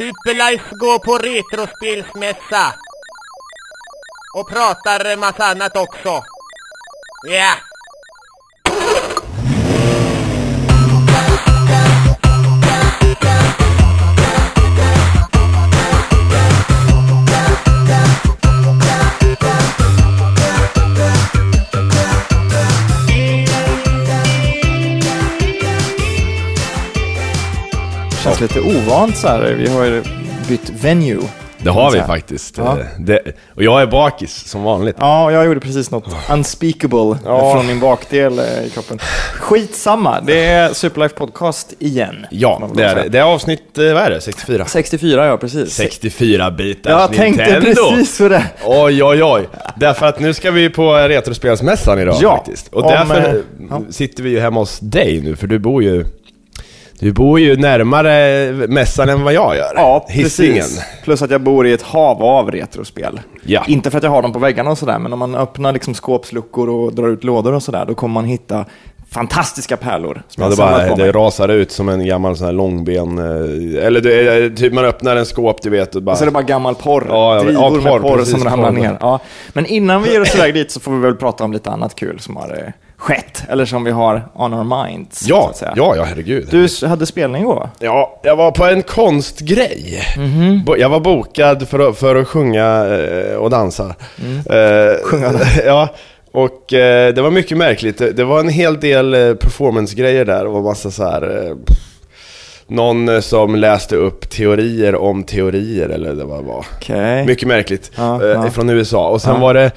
Superlife går på retrospelsmässa. Och pratar massa annat också. Ja. Yeah. Lite ovant så här. Vi har ju bytt venue. Det har vi faktiskt. Ja. Det, och jag är bakis som vanligt. Ja, och jag gjorde precis något unspeakable Ja. från min bakdel eh, i kroppen. Skitsamma, det är Superlife Podcast igen. Ja, det är det. Det är avsnitt, eh, vad är det? 64? 64, ja precis. 64 bitars jag tänkte Nintendo. precis på det. Oj, oj, oj. Därför att nu ska vi på Retrospelsmässan idag Ja, faktiskt. Och därför eh, ja. sitter vi ju hemma hos dig nu, för du bor ju... Du bor ju närmare mässan än vad jag gör. Ja, Hisingen. precis. Plus att jag bor i ett hav av retrospel. Ja. Inte för att jag har dem på väggarna och sådär, men om man öppnar liksom skåpsluckor och drar ut lådor och sådär, då kommer man hitta fantastiska pärlor. Som Ja, det, bara, det rasar ut som en gammal sån här långben... eh, Eller det är, typ man öppnar en skåp, du vet, och bara... Och så är det bara gammal porr. Ja, ja, Drivor ja, med porr, porr precis, som ramlar porr. ner. Ja. Men innan vi ger oss iväg dit så får vi väl prata om lite annat kul som har eh, skett. Eller som vi har on our minds. Ja, ja, ja, herregud. Du hade spelning igår va? Ja, jag var på en konstgrej. Mhm. Bo- Jag var bokad för att, för att sjunga eh, och dansa. Mm. Eh, ja, och eh, det var mycket märkligt. Det, det var en hel del eh, performance-grejer där och massa så här... Eh, någon eh, som läste upp teorier om teorier eller det var var. Okej. Mycket märkligt. Ja, ja. Från USA. Och sen Ja. var det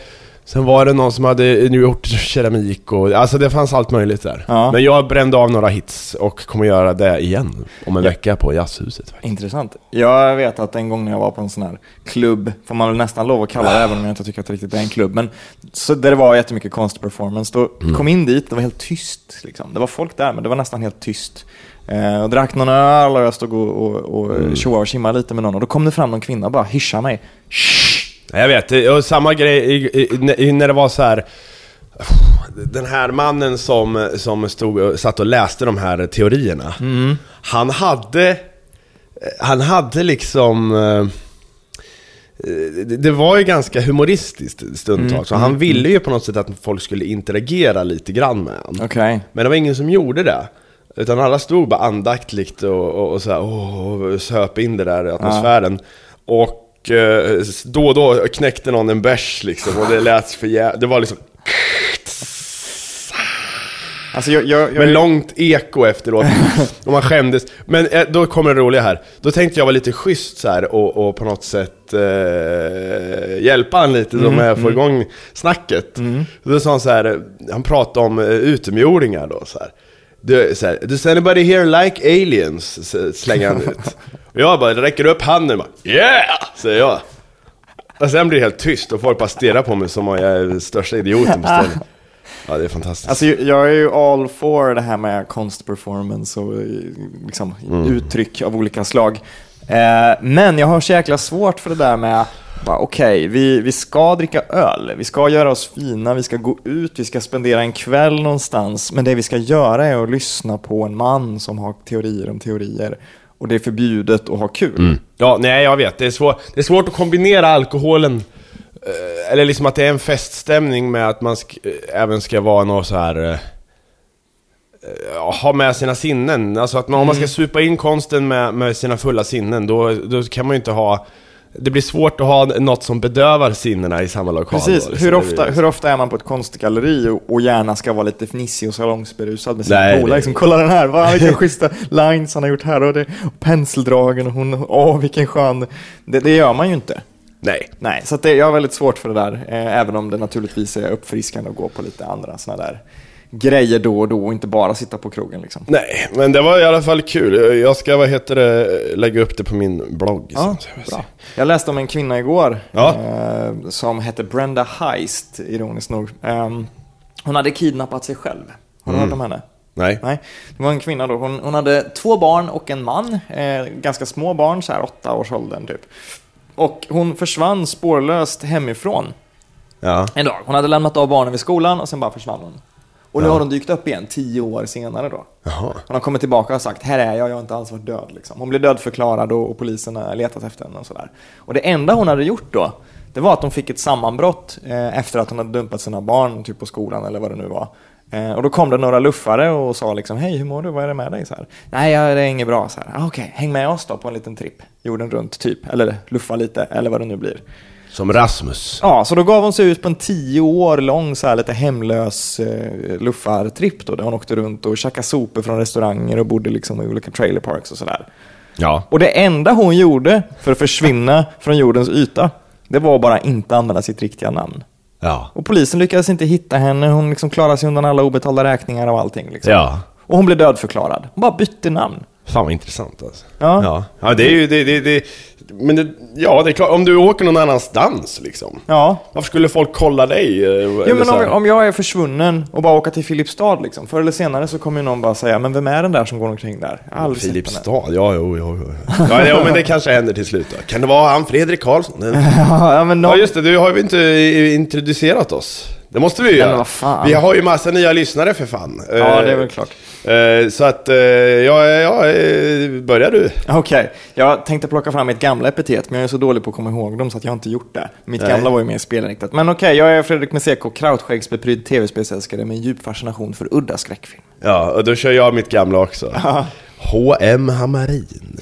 Sen var det någon som hade nu gjort keramik och, alltså det fanns allt möjligt där. Ja. Men jag brände av några hits och kommer göra det igen om en vecka på Jazzhuset. faktiskt. Intressant. Jag vet att en gång när jag var på en sån här klubb, får man väl nästan lov att kalla det, även om jag inte tycker att det riktigt är en klubb, men så där det var jättemycket konstperformance, då Mm. kom in dit, det var helt tyst. Liksom. Det var folk där, men det var nästan helt tyst. Eh, och drack någon öl och jag stod och, och, och Mm. tjoade och tjimmade lite med någon och då kom det fram någon kvinna och bara hyschade mig. Jag vet, var samma grej i, i, när det var så här. Den här mannen som, som stod och satt och läste de här teorierna. Han hade... Han hade liksom... eh, det- var ju ganska humoristiskt stundtals, så han ville ju på något sätt att folk skulle interagera lite grann med honom. Okej. Men det var ingen som gjorde det. Utan alla stod bara andaktligt och, och, och så här, och söp in det där i atmosfären. Och eh, då och då knäckte någon en bärs liksom och det lät för jä- Det var liksom Alltså jag, jag, jag, med långt eko efteråt. och man skämdes. Men eh, då kommer det roliga här. Då tänkte jag vara lite schysst så här och, och på något sätt eh, hjälpa han lite så med att få igång snacket. Då sa han så här, han pratade om eh, utomjordingar då så här. Du, så här, Does anybody here like aliens? S- Slänger han ut. Och jag bara räcker upp handen och bara Yeah! Säger jag. Och sen blir det helt tyst och folk bara stirrar på mig som om jag är den största idioten på stället. Ja, det är fantastiskt. Alltså jag- är ju all for det här med konstperformance och liksom, Mm. uttryck av olika slag. Eh, men jag har så jäkla svårt för det där med, bara, okej, vi, vi ska dricka öl, vi ska göra oss fina, vi ska gå ut, vi ska spendera en kväll någonstans, men det vi ska göra är att lyssna på en man som har teorier om teorier. Och det är förbjudet att ha kul. Ja, nej jag vet. Det är, svår, det är svårt att kombinera alkoholen, eh, eller liksom att det är en feststämning med att man sk, eh, även ska vara något så här eh, ha med sina sinnen. Alltså att man, om man ska supa in konsten med, med sina fulla sinnen, då, då kan man ju inte ha... Det blir svårt att ha något som bedövar sinnena i samma lokal. Precis, liksom. hur ofta, hur ofta är man på ett konstgalleri och, och gärna ska vara lite fnissig och salongsberusad med sina polare? Liksom, kolla den här, vad, vilka schyssta lines han har gjort här och, det, och penseldragen och hon, åh vilken skön... Det, det gör man ju inte. Nej. Nej, så det, jag har väldigt svårt för det där, eh, även om det naturligtvis är uppfriskande att gå på lite andra sådana där grejer då och då och inte bara sitta på krogen liksom. Nej, men det var i alla fall kul. Jag ska, vad heter det, lägga upp det på min blogg. Ja, jag bra. Jag läste om en kvinna igår Ja. eh, som hette Brenda Heist, ironiskt nog. Ehm, hon hade kidnappat sig själv. Har du hört om henne? Nej. Nej, det var en kvinna då. Hon, hon hade två barn och en man. Eh, ganska små barn, så här åtta års åldern typ. Och hon försvann spårlöst hemifrån Ja. en dag. Hon hade lämnat av barnen vid skolan och sen bara försvann hon. Och nu Ja. har de dykt upp igen, tio år senare då. Jaha. Hon har kommit tillbaka och sagt, här är jag, jag har inte alls varit död. Liksom. Hon blev dödförklarad och, och polisen har letat efter henne och sådär. Och det enda hon hade gjort då, det var att hon fick ett sammanbrott eh, efter att hon hade dumpat sina barn typ på skolan eller vad det nu var. Eh, och då kom det några luffare och sa liksom, hej hur mår du, vad är det med dig? Så här, Nej, ja, det är inget bra. Så här, "Ah, Okej, häng med oss då på en liten tripp, jorden runt typ, eller luffa lite, eller vad det nu blir. Som Rasmus. Ja, så då gav hon sig ut på en tio år lång så här lite hemlös eh, luffartripp då, där hon åkte runt och käkade sopor från restauranger och bodde liksom i olika trailer parks och sådär. Ja. Och det enda hon gjorde för att försvinna från jordens yta, det var bara inte använda sitt riktiga namn. Ja. Och polisen lyckades inte hitta henne, hon liksom klarade sig undan alla obetalda räkningar och allting. Liksom. Ja. Och hon blev dödförklarad. Hon bara bytte namn. Fan vad intressant alltså. Ja. Ja, ja det är ju, det, det, det, men det, ja det är klart, om du åker någon annanstans liksom. Ja, Varför skulle folk kolla dig? eh, Jo, men om, om jag är försvunnen och bara åker till Filipstad, liksom, förr eller senare så kommer ju någon bara säga, men vem är den där som går omkring där? Henne." Filipstad, ja, jo, jo, jo. Ja, ja, men det kanske händer till slut då. Kan det vara han Fredrik Karlsson? ja, men någon... Ja just det, du har ju inte introducerat oss. Det måste vi ju göra. vad fan. Vi har ju massa nya lyssnare för fan. Ja, det är väl klart. Eh, Så att, eh, ja, ja, eh, börjar du? Okej, jag tänkte plocka fram mitt gamla epitet, men jag är så dålig på att komma ihåg dem så att jag har inte gjort det. Mitt Nej. gamla var ju mer spelinriktat. Men okej, jag är Fredrik Meseko, krautskäggsbeprydd tv-spelsälskare med en djup fascination för udda skräckfilm. Ja, och då kör jag mitt gamla också. H.M. Hammarin.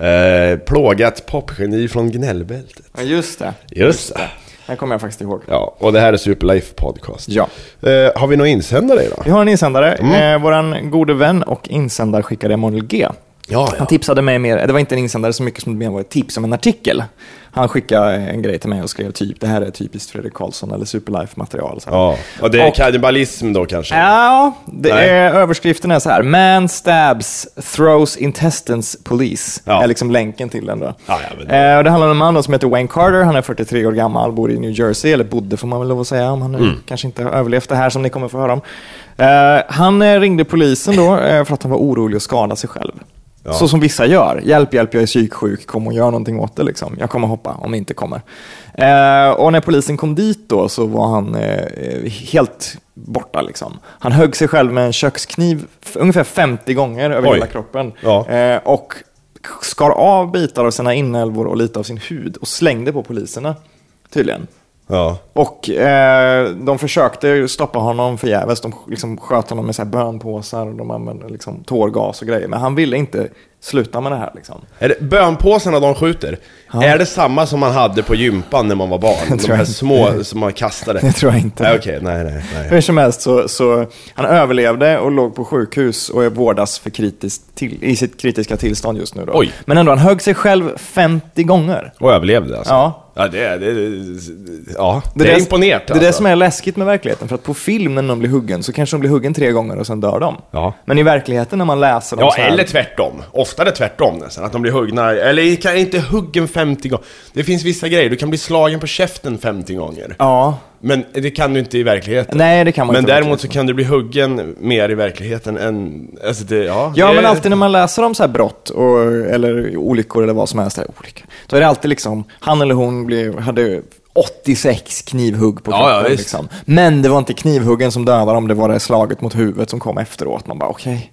Eh, plågat popgeni från gnällbältet. Ja, just det. Just det. Den kommer jag faktiskt ihåg. Ja, och det här är Superlife Podcast. Ja. Eh, har vi någon insändare idag? Vi har en insändare. Mm. Eh, våran gode vän och insändarskickare Emanuel G. Ja, Han tipsade mig mer, det var inte en insändare så mycket som det mer var ett tips om en artikel. Han skickade en grej till mig och skrev typ, det här är typiskt Fredrik Karlsson eller Superlife-material. Ja, och det är Och- kannibalism då kanske? Ja, det Nej. är, överskriften är så här. Man stabs, throws intestines police. Ja. är liksom länken till den då. Ja, ja, men Eh, och det handlar om en man som heter Wayne Carter. Han är 43 år gammal, bor i New Jersey, eller bodde får man väl lov att säga, om han nu Mm. kanske inte har överlevt det här som ni kommer få höra om. Eh, han eh, ringde polisen då eh, för att han var orolig att skada sig själv. Ja. Så som vissa gör. Hjälp, hjälp, jag är psyksjuk, kom och gör någonting åt det. Liksom. Jag kommer hoppa om ni inte kommer. Eh, och när polisen kom dit då så var han eh, helt borta. Liksom. Han högg sig själv med en kökskniv ungefär 50 gånger över Oj. hela kroppen. Ja. Eh, och skar av bitar av sina inälvor och lite av sin hud och slängde på poliserna. Tydligen. Ja. Och eh, de försökte stoppa honom förgäves. De liksom sköt honom med så här bönpåsar och de använde liksom tårgas och grejer. Men han ville inte sluta med det här. Liksom. Är det bönpåsarna de skjuter? Är det samma som man hade på gympan när man var barn? De här små som man kastade? Det tror jag inte. Nej, okej, nej, nej, nej. Hur som helst så, så han överlevde och låg på sjukhus och är vårdas för kritiskt till, i sitt kritiska tillstånd just nu. Då. Oj. Men ändå, han högg sig själv 50 gånger. Och överlevde alltså? Ja. Ja, det det ja, det är imponerat Det är det alltså. som är läskigt med verkligheten. För att på film när någon blir huggen så kanske de blir huggen tre gånger och sen dör de. Ja. Men i verkligheten när man läser om Ja, så här, eller tvärtom. Oftare tvärtom nästan. Att de blir huggna, eller inte huggen 50 gånger. Det finns vissa grejer, du kan bli slagen på käften 50 gånger. Ja, Men det kan du inte i verkligheten. nej det kan man Men inte. däremot så kan du bli huggen mer i verkligheten än... Alltså det, ja. Ja, det, men alltid när man läser om så här brott och, eller olyckor eller vad som helst, olyckor, då är det alltid liksom, han eller hon blev, hade 86 knivhugg på Ja, kroppen. ja, visst. liksom. Men det var inte knivhuggen som dödade dem, det var det slaget mot huvudet som kom efteråt. Man bara, okej.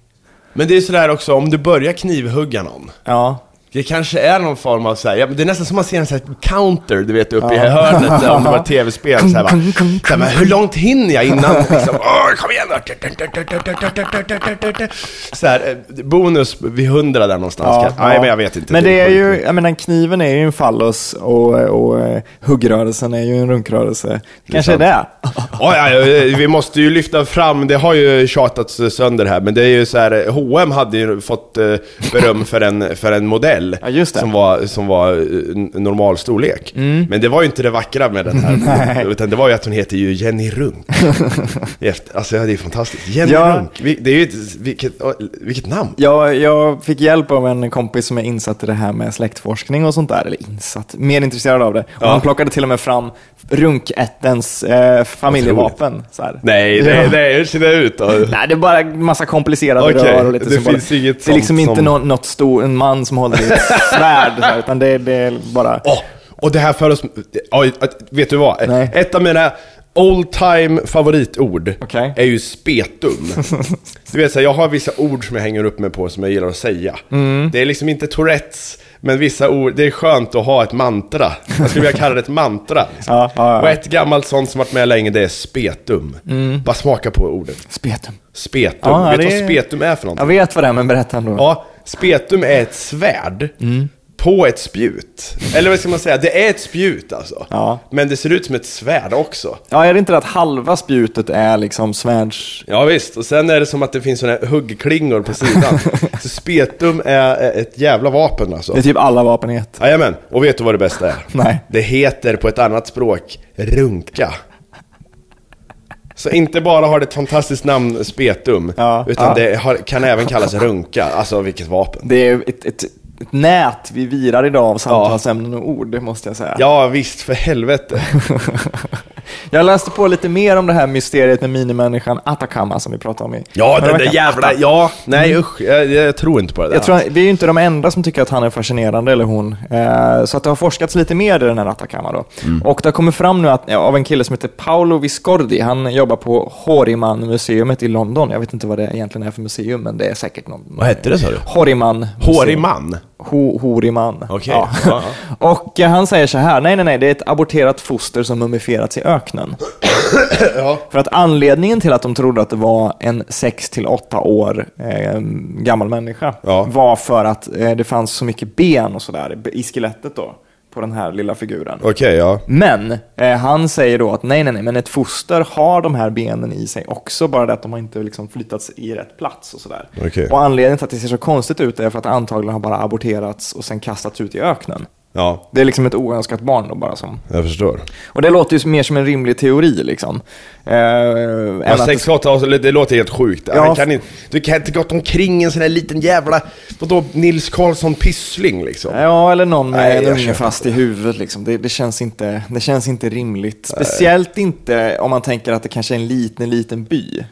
Men det är sådär också, om du börjar knivhugga någon. Ja. Det kanske är någon form av såhär, ja, men det är nästan som man ser en sån här counter, du vet, uppe i hörnet, där, om det var ett tv-spel. Såhär, va. Kung, kung, Såhär, men hur långt hinner jag innan, liksom, Åh, kom igen då! Såhär, eh, bonus vid hundra där någonstans. Ja, kanske. Nej, men jag vet inte. Men det är ju, jag menar kniven är ju en fallos och, och eh, huggrörelsen är ju en runkrörelse. Det kanske är det. Ja, ja, ja, vi måste ju lyfta fram, det har ju tjatats sönder här, men det är ju så här, H&M hade ju fått beröm för en, för en modell Ja, just det. som var, som var eh, normal storlek. Men det var ju inte det vackra med den här, utan det var ju att hon heter ju Jenny Runk. Alltså ja, det är fantastiskt. Jenny Ja. Runk, det är ju ett, vilket, vilket namn. Jag, jag fick hjälp av en kompis som är insatt i det här med släktforskning och sånt där. Eller insatt, mer intresserad av det. Och Ja. han plockade till och med fram runkättens eh, familjevapen. Så här. Nej, Ja. nej, hur ser det ut då? Nej, det är bara en massa komplicerade Okej, rör och lite det symboler. finns inget Det är liksom inte som- nå- något stor, en man som håller i svärd, utan det, det är bara... Åh, och det här för oss... Vet du vad? Nej. Ett av mina old time favoritord Okej. är ju spetum. Du vet så här, jag har vissa ord som jag hänger upp mig på som jag gillar att säga. Mm. Det är liksom inte Tourettes, men vissa ord, det är skönt att ha ett mantra. Jag skulle vilja kalla det ett mantra. Liksom. Ja, ja, ja. Och ett gammalt sånt som varit med länge, det är spetum. Bara smaka på ordet. Spetum. Spetum. Ja, vet du det vad är- spetum är för någonting? Jag vet vad det är, men berätta ändå. Ja, spetum är ett svärd Mm. på ett spjut. Eller vad ska man säga? Det är ett spjut alltså. Ja. Men det ser ut som ett svärd också. Ja, är det inte det att halva spjutet är liksom svärds... Ja visst, och sen är det som att det finns såna här huggklingor på sidan. Så spetum är är ett jävla vapen alltså. Det är typ alla vapen i ett. Jajamän, och vet du vad det bästa är? Nej. Det heter på ett annat språk runka. Så inte bara har det ett fantastiskt namn, spetum, Ja, utan ja. det har, kan även kallas runka. Alltså vilket vapen. Det är ett, ett, ett nät vi virar idag av samtalsämnen och ord, det måste jag säga. Ja visst, för helvete. Jag läste på lite mer om det här mysteriet med minimänniskan Atacama som vi pratade om i Ja, den där jävla... Ja, nej usch, jag, jag tror inte på det där. Jag tror, vi är ju inte de enda som tycker att han är fascinerande, eller hon. Eh, så att det har forskats lite mer i den här Atacama då. Mm. Och det har kommit fram nu att, av en kille som heter Paolo Viscordi. Han jobbar på Horiman-museet i London. Jag vet inte vad det egentligen är för museum, men det är säkert någon... Vad hette det sa du? Horiman. Hårig man? Ho, horiman. Okej. Ja. Ja, Och eh, han säger så här, nej nej nej, det är ett aborterat foster som mumifierats i öknen. Ja. För att anledningen till att de trodde att det var en 6 till 8 år eh, gammal människa var för att eh, det fanns så mycket ben och sådär i skelettet då, på den här lilla figuren. Okej, ja. Men eh, han säger då att nej, nej, nej, men ett foster har de här benen i sig också, bara det att de har inte liksom flyttats i rätt plats och sådär. Okej. Och anledningen till att det ser så konstigt ut är för att det antagligen har bara aborterats och sen kastats ut i öknen. Ja, Det är liksom ett oönskat barn då bara som... jag förstår. Och det låter ju mer som en rimlig teori liksom. Eh, Ja, att- 6 8 år, det låter helt sjukt. Ja. Kan inte, du kan inte gått omkring en sån här liten jävla, vadå, Nils Karlsson Pyssling liksom. Ja, eller någon med Nej, en unge fast i huvudet. Liksom. Det, det, känns inte, det känns inte rimligt. Speciellt inte om man tänker att det kanske är en liten, liten by.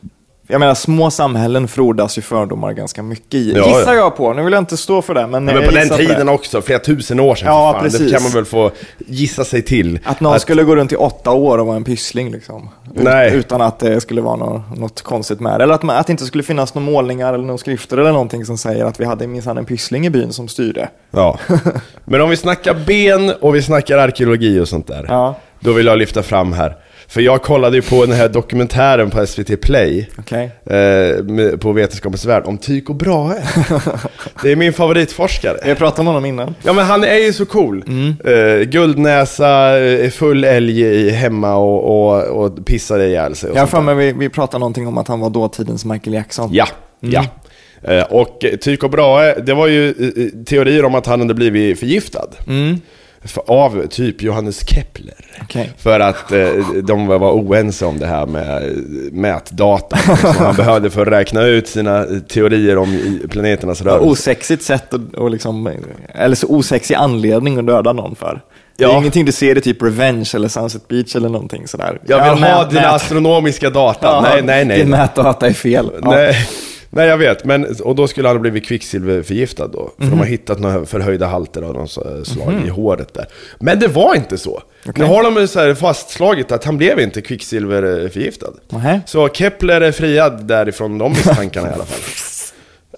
Jag menar, små samhällen frodas ju fördomar ganska mycket i. Ja, Gissar ja. jag på. Nu vill jag inte stå för det, men, Men jag på den tiden det. också, flera tusen år sedan Ja, precis. Det kan man väl få gissa sig till. Att någon skulle gå runt i åtta år och vara en pyssling liksom. Nej. Utan att det skulle vara något, något konstigt med det. Eller att, man, att det inte skulle finnas några målningar eller några skrifter eller någonting som säger att vi hade minsann en pyssling i byn som styrde. Ja. Men om vi snackar ben och vi snackar arkeologi och sånt där. Ja. Då vill jag lyfta fram här. För jag kollade ju på den här dokumentären på SVT Play. Okej. Eh, med- på Vetenskapens Värld om Tycho Brahe. det är min favoritforskare. Jag pratade om honom innan. Ja men han är ju så cool. Mm. Eh, guldnäsa, eh, full älg i- hemma och, och, och pissar ihjäl sig. Jag har för mig vi, vi pratade någonting om att han var dåtidens Michael Jackson. Ja, ja. Eh, och Tycho Brahe, det var ju eh, eh, teorier om att han hade blivit förgiftad. För, av typ Johannes Kepler. Okej. För att eh, de var oense om det här med eh, mätdata som han behövde för att räkna ut sina eh, teorier om planeternas rörelse. Osexigt sätt och, och liksom, eller så osexig anledning att döda någon för. Det är ingenting du ser i typ Revenge eller Sunset Beach eller någonting sådär. Jag vill Ja, ha dina astronomiska data. Ja, nej, nej, nej. Din mätdata är fel. Nej, nej, jag vet. Men, och då skulle han ha blivit kvicksilverförgiftad då. För Mhm. de har hittat några förhöjda halter av någon så- slag i håret där. Men det var inte så. Nu har de så här fastslagit att han blev inte kvicksilverförgiftad. Nähä. Så Kepler är friad därifrån de misstankarna i alla fall.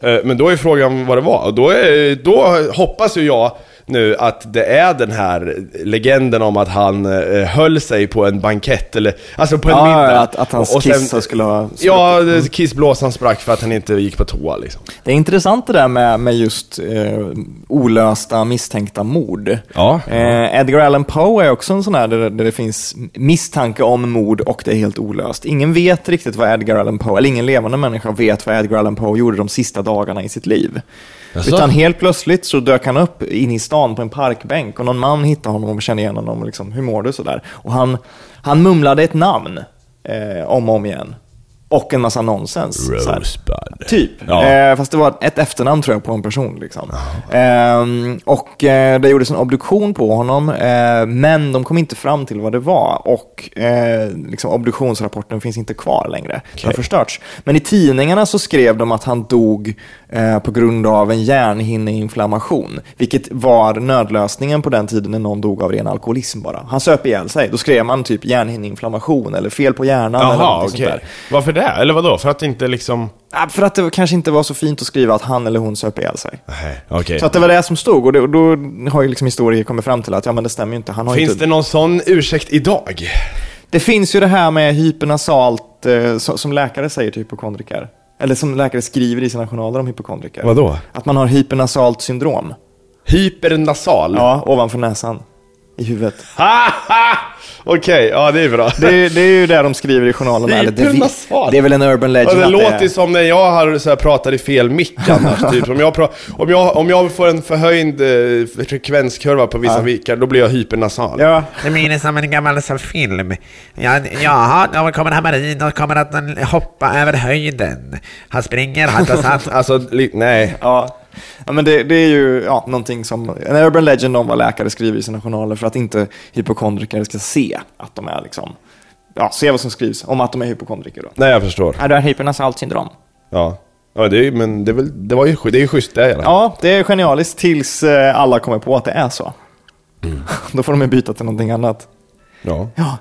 Eh, Men då är frågan vad det var. Och då, är, då hoppas ju jag nu att det är den här legenden om att han eh, höll sig på en bankett, eller alltså på en Ja, middag. att- att hans Och- och sen- kissar skulle ha Ja, det- kissblåsan sprack för att han inte gick på toa liksom. Det är intressant det där med, med just eh, olösta misstänkta mord. Ja. Eh, Edgar Allan Poe är också en sån här där, där det finns misstanke om mord och det är helt olöst. Ingen vet riktigt vad Edgar Allan Poe, eller ingen levande människa vet vad Edgar Allan Poe gjorde de sista dagarna i sitt liv. Jaså? Utan helt plötsligt så dök han upp inne i stan på en parkbänk och någon man hittade honom och kände igen honom och liksom, hur mår du sådär? Och han, han mumlade ett namn eh, om och om igen och en massa nonsens. Rosebud. Typ. Ja. Eh, fast det var ett efternamn tror jag på en person. Liksom. Ehm, och eh, det gjordes en obduktion på honom, eh, men de kom inte fram till vad det var. Och eh, liksom, obduktionsrapporten finns inte kvar längre. Den har förstörts. Men i tidningarna så skrev de att han dog eh, på grund av en hjärnhinneinflammation. Vilket var nödlösningen på den tiden när någon dog av ren alkoholism bara. Han söp ihjäl sig. Då skrev man typ hjärnhinneinflammation eller fel på hjärnan. eller okej. sånt där. Varför det? Eller vadå? För att inte liksom... Ja, För att det kanske inte var så fint att skriva att han eller hon söp ihjäl sig. Nej, okej. Så att det var det som stod och, det, och då har ju liksom historiker kommit fram till att ja, men det stämmer ju inte. Han har Finns inte... det någon sån ursäkt idag? det finns ju det här med hypernasalt eh, so- som läkare säger till hypokondriker. Eller som läkare skriver i sina journaler om hypokondriker. Vadå? Att man har hypernasalt syndrom. Hypernasal? Ja, ovanför näsan. I huvudet. Okej, ja det är bra. Det, är- det är ju det de skriver i journalerna. Eller det, vi- det är väl en urban Ja, legend det att låter det är. som när jag har så här, pratar i fel mick annars. typ. om, jag pra- om, jag, om jag får en förhöjd eh, frekvenskurva på vissa vickar, då blir jag hypernasal. Ja, Det minns som en gammal sån film. Ja, jaha, då kommer Hamarin och kommer att hoppa över höjden. Han springer, han tar sats. Alltså, nej. Ja, ja men det, det är ju ja, någonting som en urban legend om vad läkare skriver i sina journaler för att inte hypokondriker ska se att de är liksom, ja, se vad som skrivs om att de är hypokondriker då. Nej, jag förstår. Ja, du har hypernasalt syndrom. Ja. Ja, det är, men det, är väl, det, var ju, det är ju schysst det fall. Ja, det är genialiskt tills eh, alla kommer på att det är så. Då får de ju byta till någonting annat. Ja. Ja.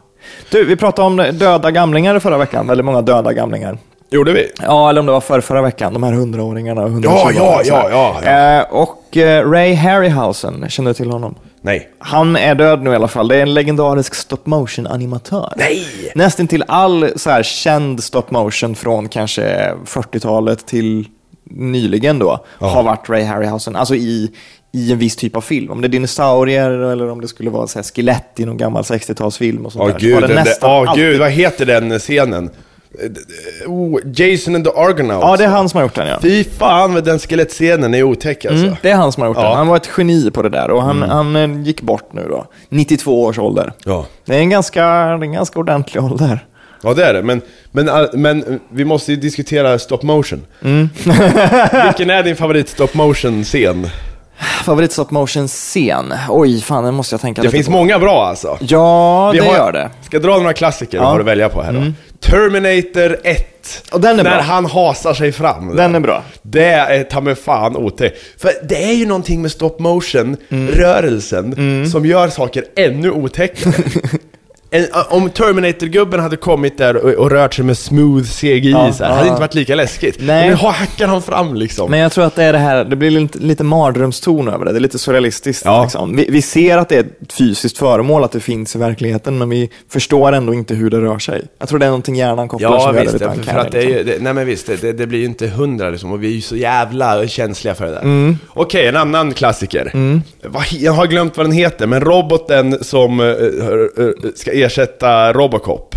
Du, vi pratade om döda gamlingar förra veckan, väldigt många döda gamlingar. Gjorde vi? Ja, eller om det var för förra veckan, de här hundraåringarna och Ja, 120 ja, ja, ja, Eh, och eh, Ray Harryhausen, känner du till honom? Nej. Han är död nu i alla fall. Det är en legendarisk stop motion animatör. Nej! Nästan till all så här känd stop motion från kanske 40-talet till nyligen då har varit Ray Harryhausen. Alltså i, i en viss typ av film. Om det är dinosaurier eller om det skulle vara så här skelett i någon gammal 60-talsfilm och sånt Åh där. så gud, har det den, nästan åh, alltid- gud, vad heter den scenen? Eh, Oh, Jason and the Argonauts. Ja, det är han som har gjort den ja. Fy fan vad den skelettscenen är otäck alltså. Mm, det är han som har gjort Ja. den. Han var ett geni på det där och han, han eh, gick bort nu då. 92 års ålder. Ja. Det är en ganska, det en ganska ordentlig ålder. Ja det är det, men, men, men vi måste ju diskutera stop motion. Mm. Vilken är din favorit stop motion-scen? Favorit stop motion scen? Oj, fan den måste jag tänka Det lite finns på. många bra alltså. Ja, Vi det har- gör det. Ska dra några klassiker Ja. Mm. har du välja på här då? Terminator 1. Och den är När bra. han hasar sig fram. Den är bra. Det är ta mig fan otäckt. För det är ju någonting med stop motion, Mm. rörelsen, som gör saker ännu otäckare. En, om Terminator-gubben hade kommit där och, och rört sig med smooth CGI Ja, så här, ja. hade det inte varit lika läskigt. Nej. Men hackar han fram liksom. Men jag tror att det är det här, det blir lite, lite mardrömston över det. Det är lite surrealistiskt. Ja. Liksom. Vi, vi ser att det är ett fysiskt föremål, att det finns i verkligheten, men vi förstår ändå inte hur det rör sig. Jag tror det är någonting hjärnan kopplar Ja som gör visst, det lite för, för att det är ju, liksom. det, nej men visst, det, det, det blir ju inte hundra liksom, och vi är ju så jävla känsliga för det där. Mm. Okej, en annan klassiker. He- jag har glömt vad den heter, men roboten som eh, eh, eh, ska ersätta Robocop.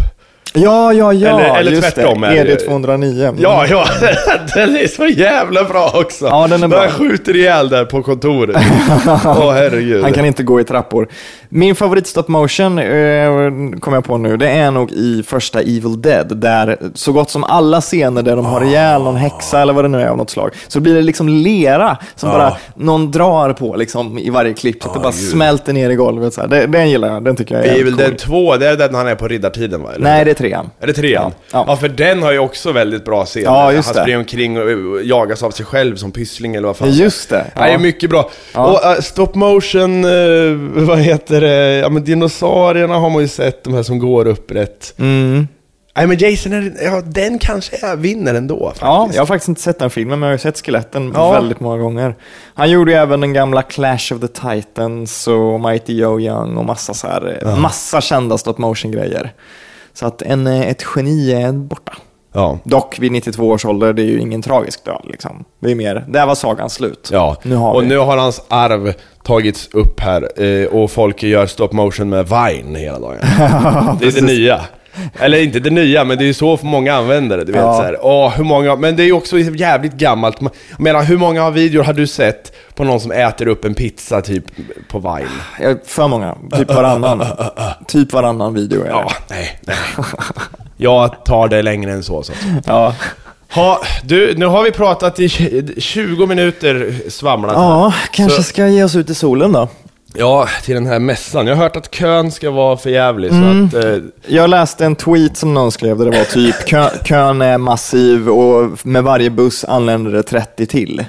Ja, ja, ja, Eller- eller just tvärtom det. det- ED209. Mm. Ja, ja, den är så jävla bra också! Ja, den är bra. han skjuter ihjäl där på kontoret. Åh herregud. Han kan inte gå i trappor. Min favorit stop motion, eh, kom jag på nu, det är nog i första Evil Dead, där så gott som alla scener där de har ihjäl någon häxa eller vad det nu är av något slag, så blir det liksom lera som Ja. bara någon drar på liksom i varje klipp, så att det bara gud. smälter ner i golvet. Så här. Det, den gillar jag, den tycker jag är Evil jävligt Dead cool. 2, det är den han är på riddartiden va? Eller? Nej, det är trean. Är det trean? Ja. Ja. för den har ju också väldigt bra scener. Ja, just Han springer omkring och jagas av sig själv som pyssling eller vad fan. Just det. Ja. Det är mycket bra. Ja. Och uh, stop motion, eh, vad heter det? Ja men dinosaurierna har man ju sett, de här som går upprätt. Mm. Nej men Jason, är, ja den kanske är, vinner ändå faktiskt. Ja, jag har faktiskt inte sett den filmen, men jag har ju sett skeletten Ja. väldigt många gånger. Han gjorde ju även den gamla Clash of the Titans och Mighty Joe Young och massa, så här, massa kända stop motion-grejer. Så att en, eh, ett geni är borta. Ja. Dock vid 92 års ålder, det är ju ingen tragisk död. Liksom. Det är mer, där var sagan slut. Ja, Nu och vi. nu har hans arv tagits upp här eh, och folk gör stop motion med Vine hela dagen. det är det nya. Eller inte det nya, men det är ju så många använder det. Du vet Ja. så här, åh, hur många, men det är ju också jävligt gammalt. Jag menar, hur många videor har du sett på någon som äter upp en pizza typ på Vine? Jag- För många, typ varannan. typ varannan video är det. Ja, nej, nej. Jag tar det längre än så. så. Ja. Ha, du, nu har vi pratat i tj- 20 minuter svamlat. ja, kanske Så- ska ge oss ut i solen då. Ja, till den här mässan. Jag har hört att kön ska vara för jävlig, Mm. så att... Eh, Jag läste en tweet som någon skrev där det var typ kö, kön är massiv och med varje buss anländer det 30 till.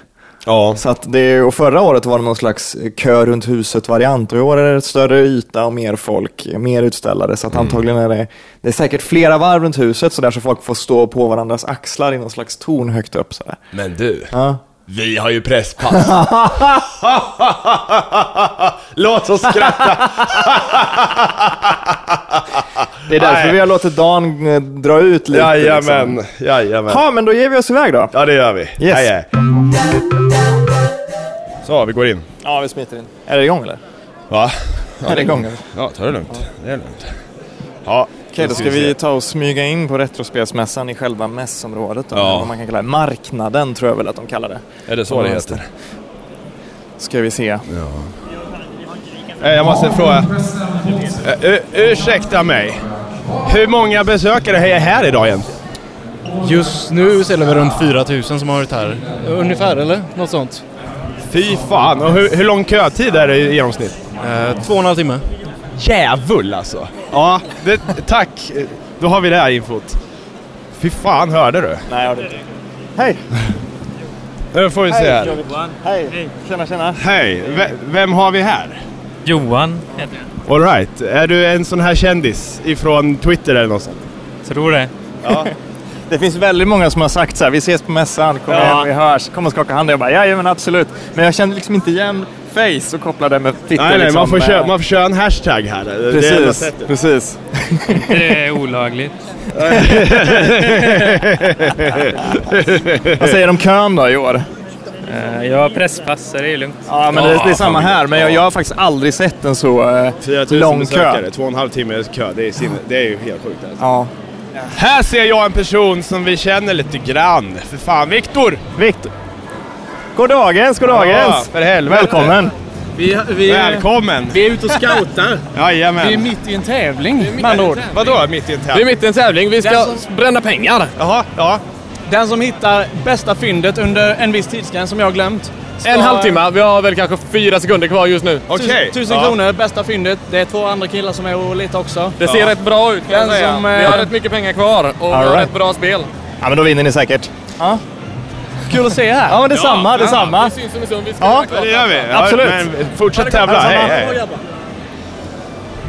ja. Så att det, och förra året var det någon slags kö runt huset-variant och i år är det större yta och mer folk, mer utställare. Så att antagligen är det, det är säkert flera varv runt huset så där så folk får stå på varandras axlar i någon slags torn högt upp. Så där. Men du, Ja. Vi har ju presspass. Låt oss skratta. Det är därför Nej. vi har låtit Dan eh, dra ut lite. Jajamän, Liksom. jajamän. Ja, men då ger vi oss iväg då. Ja, det gör vi. Yes. Hej. Så, vi går in. Ja, vi smiter in. Är det igång eller? Va? är det igång? Okej, Ja, ta det lugnt. Det är lugnt. Ja, då ska vi ta och smyga in på Retrospelsmässan i själva mässområdet. Då, Ja. Vad man kan kalla det. Marknaden tror jag väl att de kallar det. Är det så det heter? Ska vi se. Eh, Jag måste fråga. Eh, ur- ursäkta mig. Hur många besökare är här idag egentligen? Just nu så är det väl runt 4000 som har varit här. Ungefär, eller? Något sånt. Fy fan. Och hur, hur lång kötid är det i genomsnitt? Eh, två och en halv timme. Djävul alltså. Ja, det, tack. Då har vi det här infot. Fy fan, hörde du? Nej, jag inte. Hej! Nu får vi se här. Hej! Tjena, tjena. Hej, V- vem har vi här? Johan heter jag. All right. Är du en sån här kändis ifrån Twitter eller något sånt? Tror det. Det finns väldigt många som har sagt så här, vi ses på mässan, kom Ja. igen, vi hörs, kom och skaka hand. Jag bara, jajamän absolut. Men jag kände liksom inte igen Face och kopplade det med Twitter. Nej, nej, liksom, man, får köra, man får köra en hashtag här. Det är Precis, precis. Det är olagligt. Vad säger de om kön då i år? Eh, Jag har presspass, så det är lugnt. Ja, men det, det är samma här, men jag, jag har faktiskt aldrig sett en så eh, 4000 lång kö. två och en halv timme kö. Det är, sinne, det är ju helt sjukt alltså. Ja. Här ser jag en person som vi känner lite grann. För fan, Viktor! Viktor. God dagens, god dagens. Ja, för helvete. Välkommen. Vi, vi, Välkommen! vi är ute och scoutar. Jajamän. Vi är mitt i en tävling med andra ord. Vadå mitt i en Vi är tävling? mitt i en tävling. Vi ska Den bränna pengar. Jaha, ja. Den som hittar bästa fyndet under en viss tidsgräns som jag har glömt. ska- En halvtimme. Vi har väl kanske fyra sekunder kvar just nu. Okej. Tusen, tusen ja. kronor, bästa fyndet. Det är två andra killar som är och letar också. Det ser rätt bra ut kan jag säga. som, Vi eh, har rätt mycket pengar kvar och vi All har right. rätt bra spel. Ja, men då vinner ni säkert. Kul att se här. Ja, men detsamma, detsamma. Vi syns om en stund. Vi ska Ja. Ja, det gör vi. Ja, Absolut. Men fortsätt tävla. Hej, hej.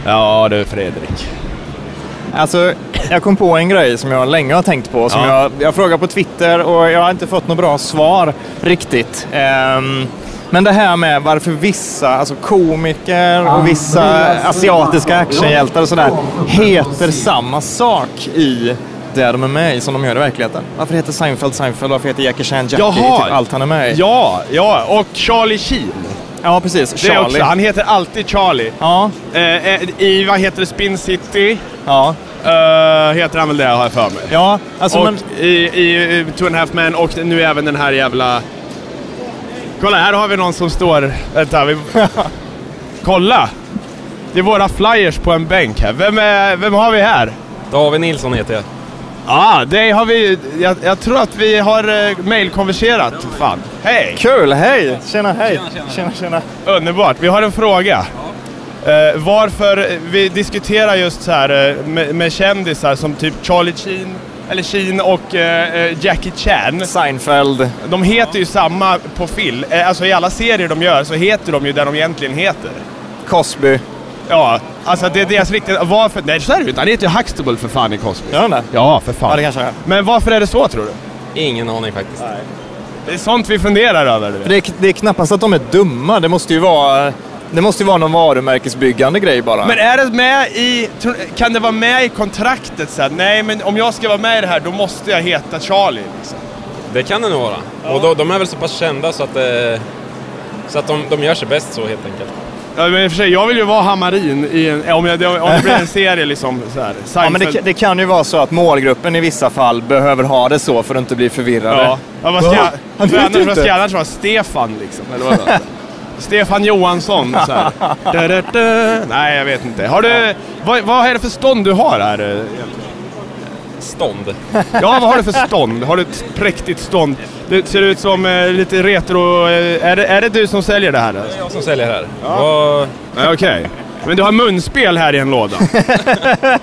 Ja du Fredrik. Alltså, jag kom på en grej som jag länge har tänkt på. Som Ja. jag, jag frågar på Twitter och jag har inte fått något bra svar riktigt. Ehm, men det här med varför vissa, alltså komiker och vissa asiatiska actionhjältar och sådär, heter samma sak i det de är med i som de gör i verkligheten. Varför heter Seinfeld Seinfeld? Varför heter Jackie Chan Jackie? Jaha. Typ allt han är med i. Ja, ja. Och Charlie Sheen. Ja, precis. Charlie. också, han heter alltid Charlie. Ja, Eh, eh, I, vad heter det, Spin City? ja, Eh, heter han väl det har jag för mig. ja. Alltså, och men, i, i i Two and a Half Men och nu även den här jävla... Kolla, här har vi någon som står... Vänta, vi... Kolla! Det är våra flyers på en bänk här. Vem, är, vem har vi här? David Nilsson heter jag. Ja, ah, det har vi... Jag, jag tror att vi har uh, mailkonverserat. Fan. Hej! kul, hej! Tjena, hej! Tjena, tjena. Underbart. Vi har en fråga. Eh, varför vi diskuterar just så här eh, med, med kändisar som typ Charlie Sheen, eller Sheen och eh, eh, Jackie Chan. Seinfeld. De heter ju samma på film. Eh, alltså i alla serier de gör så heter de ju det de egentligen heter. Cosby. Ja, alltså det är deras riktiga... Varför? Nej, så är det ju inte. Han heter ju Huxtable för fan i Cosby. Gör han det? Ja, för fan. Ja, det kanske är. Men varför är det så tror du? Ingen aning faktiskt. Det är sånt vi funderar över. Du vet. Det är, det är knappast att de är dumma. Det måste ju vara, det måste ju vara någon varumärkesbyggande grej bara. Men är det med i... Kan det vara med i kontraktet så här, Nej, men om jag ska vara med i det här då måste jag heta Charlie. Liksom. Det kan det nog vara. Och då, de är väl så pass kända så att, eh, så att de, de gör sig bäst så helt enkelt. Ja, men i och för sig, jag vill ju vara Hamarin i en, om, jag, om det blir en serie liksom så här. ja, men det, det kan ju vara så att målgruppen i vissa fall behöver ha det så för att inte bli förvirrade. Ja. ja vad ska jag... Vet annars, vad ska jag annars vara? Stefan liksom? Eller vad Stefan Johansson så här. Da, da, da. Nej, jag vet inte. Har du... Vad, vad är det för stånd du har här? eh, egentligen? Stånd. Ja, vad har du för stånd? Har du ett präktigt stånd? Det ser ut som eh, lite retro... Eh, är, det, är det du som säljer det här? Det är jag som säljer här. Ja, Okej. Men du har munspel här i en låda?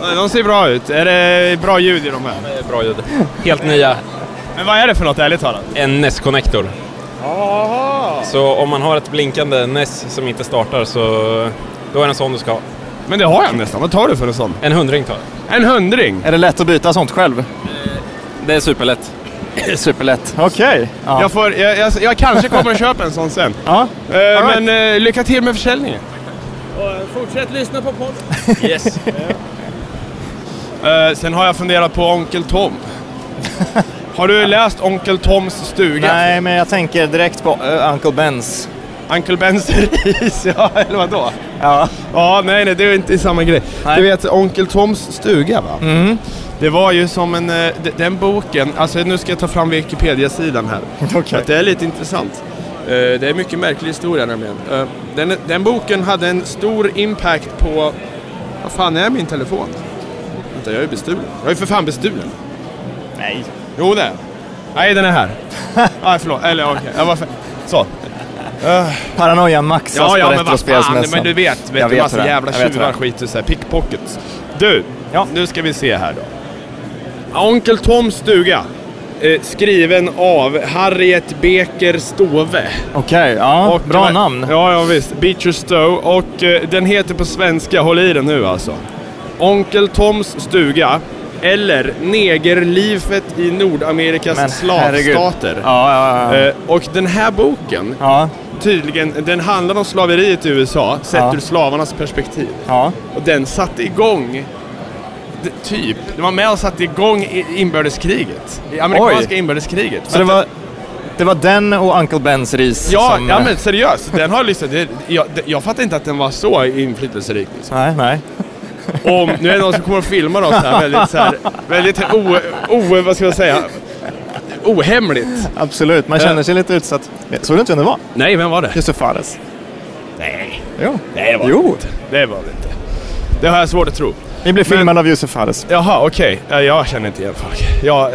Ja, de ser bra ut. Är det bra ljud i de här? det är bra ljud. Helt nya. Men vad är det för något, ärligt talat? En NES-connector. Så om man har ett blinkande NES som inte startar så då är det en sån du ska ha. Men det har jag nästan. Vad tar du för en sån? En hundring tar jag. En hundring? Är det lätt att byta sånt själv? Det är superlätt. Superlätt. Okej. Ja. Jag, får, jag, jag, jag kanske kommer att köpa en sån sen. ja. Eh, right. Men eh, lycka till med försäljningen. Och fortsätt lyssna på podden. Yes. Eh, sen har jag funderat på Onkel Tom. har du läst Onkel Toms stuga? Nej, men jag tänker direkt på uh, Uncle Bens. Uncle Bens ris, ja eller vadå? Ja. Ja, nej, nej, det är inte samma grej. Nej. Du vet Onkel Toms stuga va? Mm. Det var ju som en, eh, den boken, alltså nu ska jag ta fram Wikipedia-sidan här. Okej. Att det är lite intressant. Eh, Det är mycket märklig historia nämligen. Eh, Den, den boken hade en stor impact på... Vad fan är min telefon? Vänta, jag är bestulen. Jag är för fan bestulen. Nej. Jo, det är. Nej, den är här. Nej, förlåt. Eller okej. Jag var för... Så. Paranoian maxas Ja, ja, på men vad fan. Retrospelsmässan. Men du vet, vet Jag du, vet massa jävla tjuvar skiter sig. Pickpockets. Du, Ja. nu ska vi se här då. Onkel Toms stuga. Eh, skriven av Harriet Beker Stove. Okej, ja. Och- bra namn. Ja, ja visst. Beecher Stowe. Och eh, den heter på svenska, håll i den nu alltså. Onkel Toms stuga. Eller Negerlivet i Nordamerikas Men slavstater. Ja, ja, ja. Eh, och den här boken, tydligen, den handlar om slaveriet i USA, sett ur slavarnas perspektiv. ja. Och den satte igång, typ, den var med och satte igång inbördeskriget. I amerikanska Oj. inbördeskriget. Så det var, det var den och Uncle Bens ris Ja, som... ja eh, men seriöst. Den har liksom, det, jag, det, jag fattar inte att den var så inflytelserik. Liksom. Nej, nej. Och nu är det någon som kommer och filmar oss här väldigt så här, väldigt o, o, vad ska jag säga, ohemligt. Absolut, man känner sig lite utsatt. Såg du inte vem det var? Nej, vem var det? Josef Fares. Nej, Jo. nej det var Jo. det inte. Det var det inte. Det har jag svårt att tro. Vi blev filmade av Josef Fares. Jaha, okej. Ja, Jag känner inte igen folk. Jag,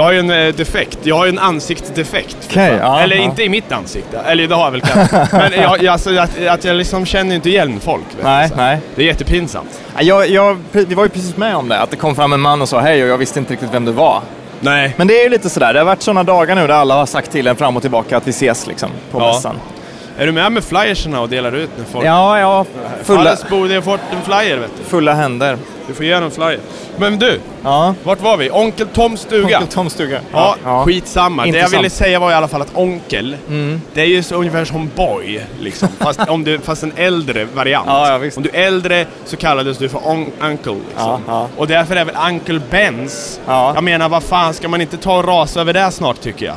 jag har ju en eh, defekt. Jag har ju en ansiktsdefekt. fan. ja, Eller ja. inte i mitt ansikte. Eller det har jag väl kanske. Men jag, alltså, att, att jag liksom känner inte igen folk. Nej, du, nej. Det är jättepinsamt. Ja, Jag, jag, vi var ju precis med om det, att det kom fram en man och sa hej och jag visste inte riktigt vem det var. Nej. Men det är ju lite sådär, det har varit sådana dagar nu där alla har sagt till en fram och tillbaka att vi ses liksom på Ja. mässan. Är du med med flyerserna och delar ut när folk... Ja, ja, fulla, borde ha fått en flyer vet du. fulla händer. Du får ge en flyer. Men du, Ja, vart var vi? Onkel Toms stuga. Onkel Toms stuga. Ja, skitsamma. Det jag Intressant. ville säga var i alla fall att onkel, Mm. det är ju så ungefär som boy, liksom. fast, om du, fast en äldre variant. Ja, ja. Om du är äldre så kallades du för on- uncle. Liksom. Ja, ja. Och därför är väl Uncle Bens, Ja. jag menar vad fan, ska man inte ta och rasa över det snart tycker jag?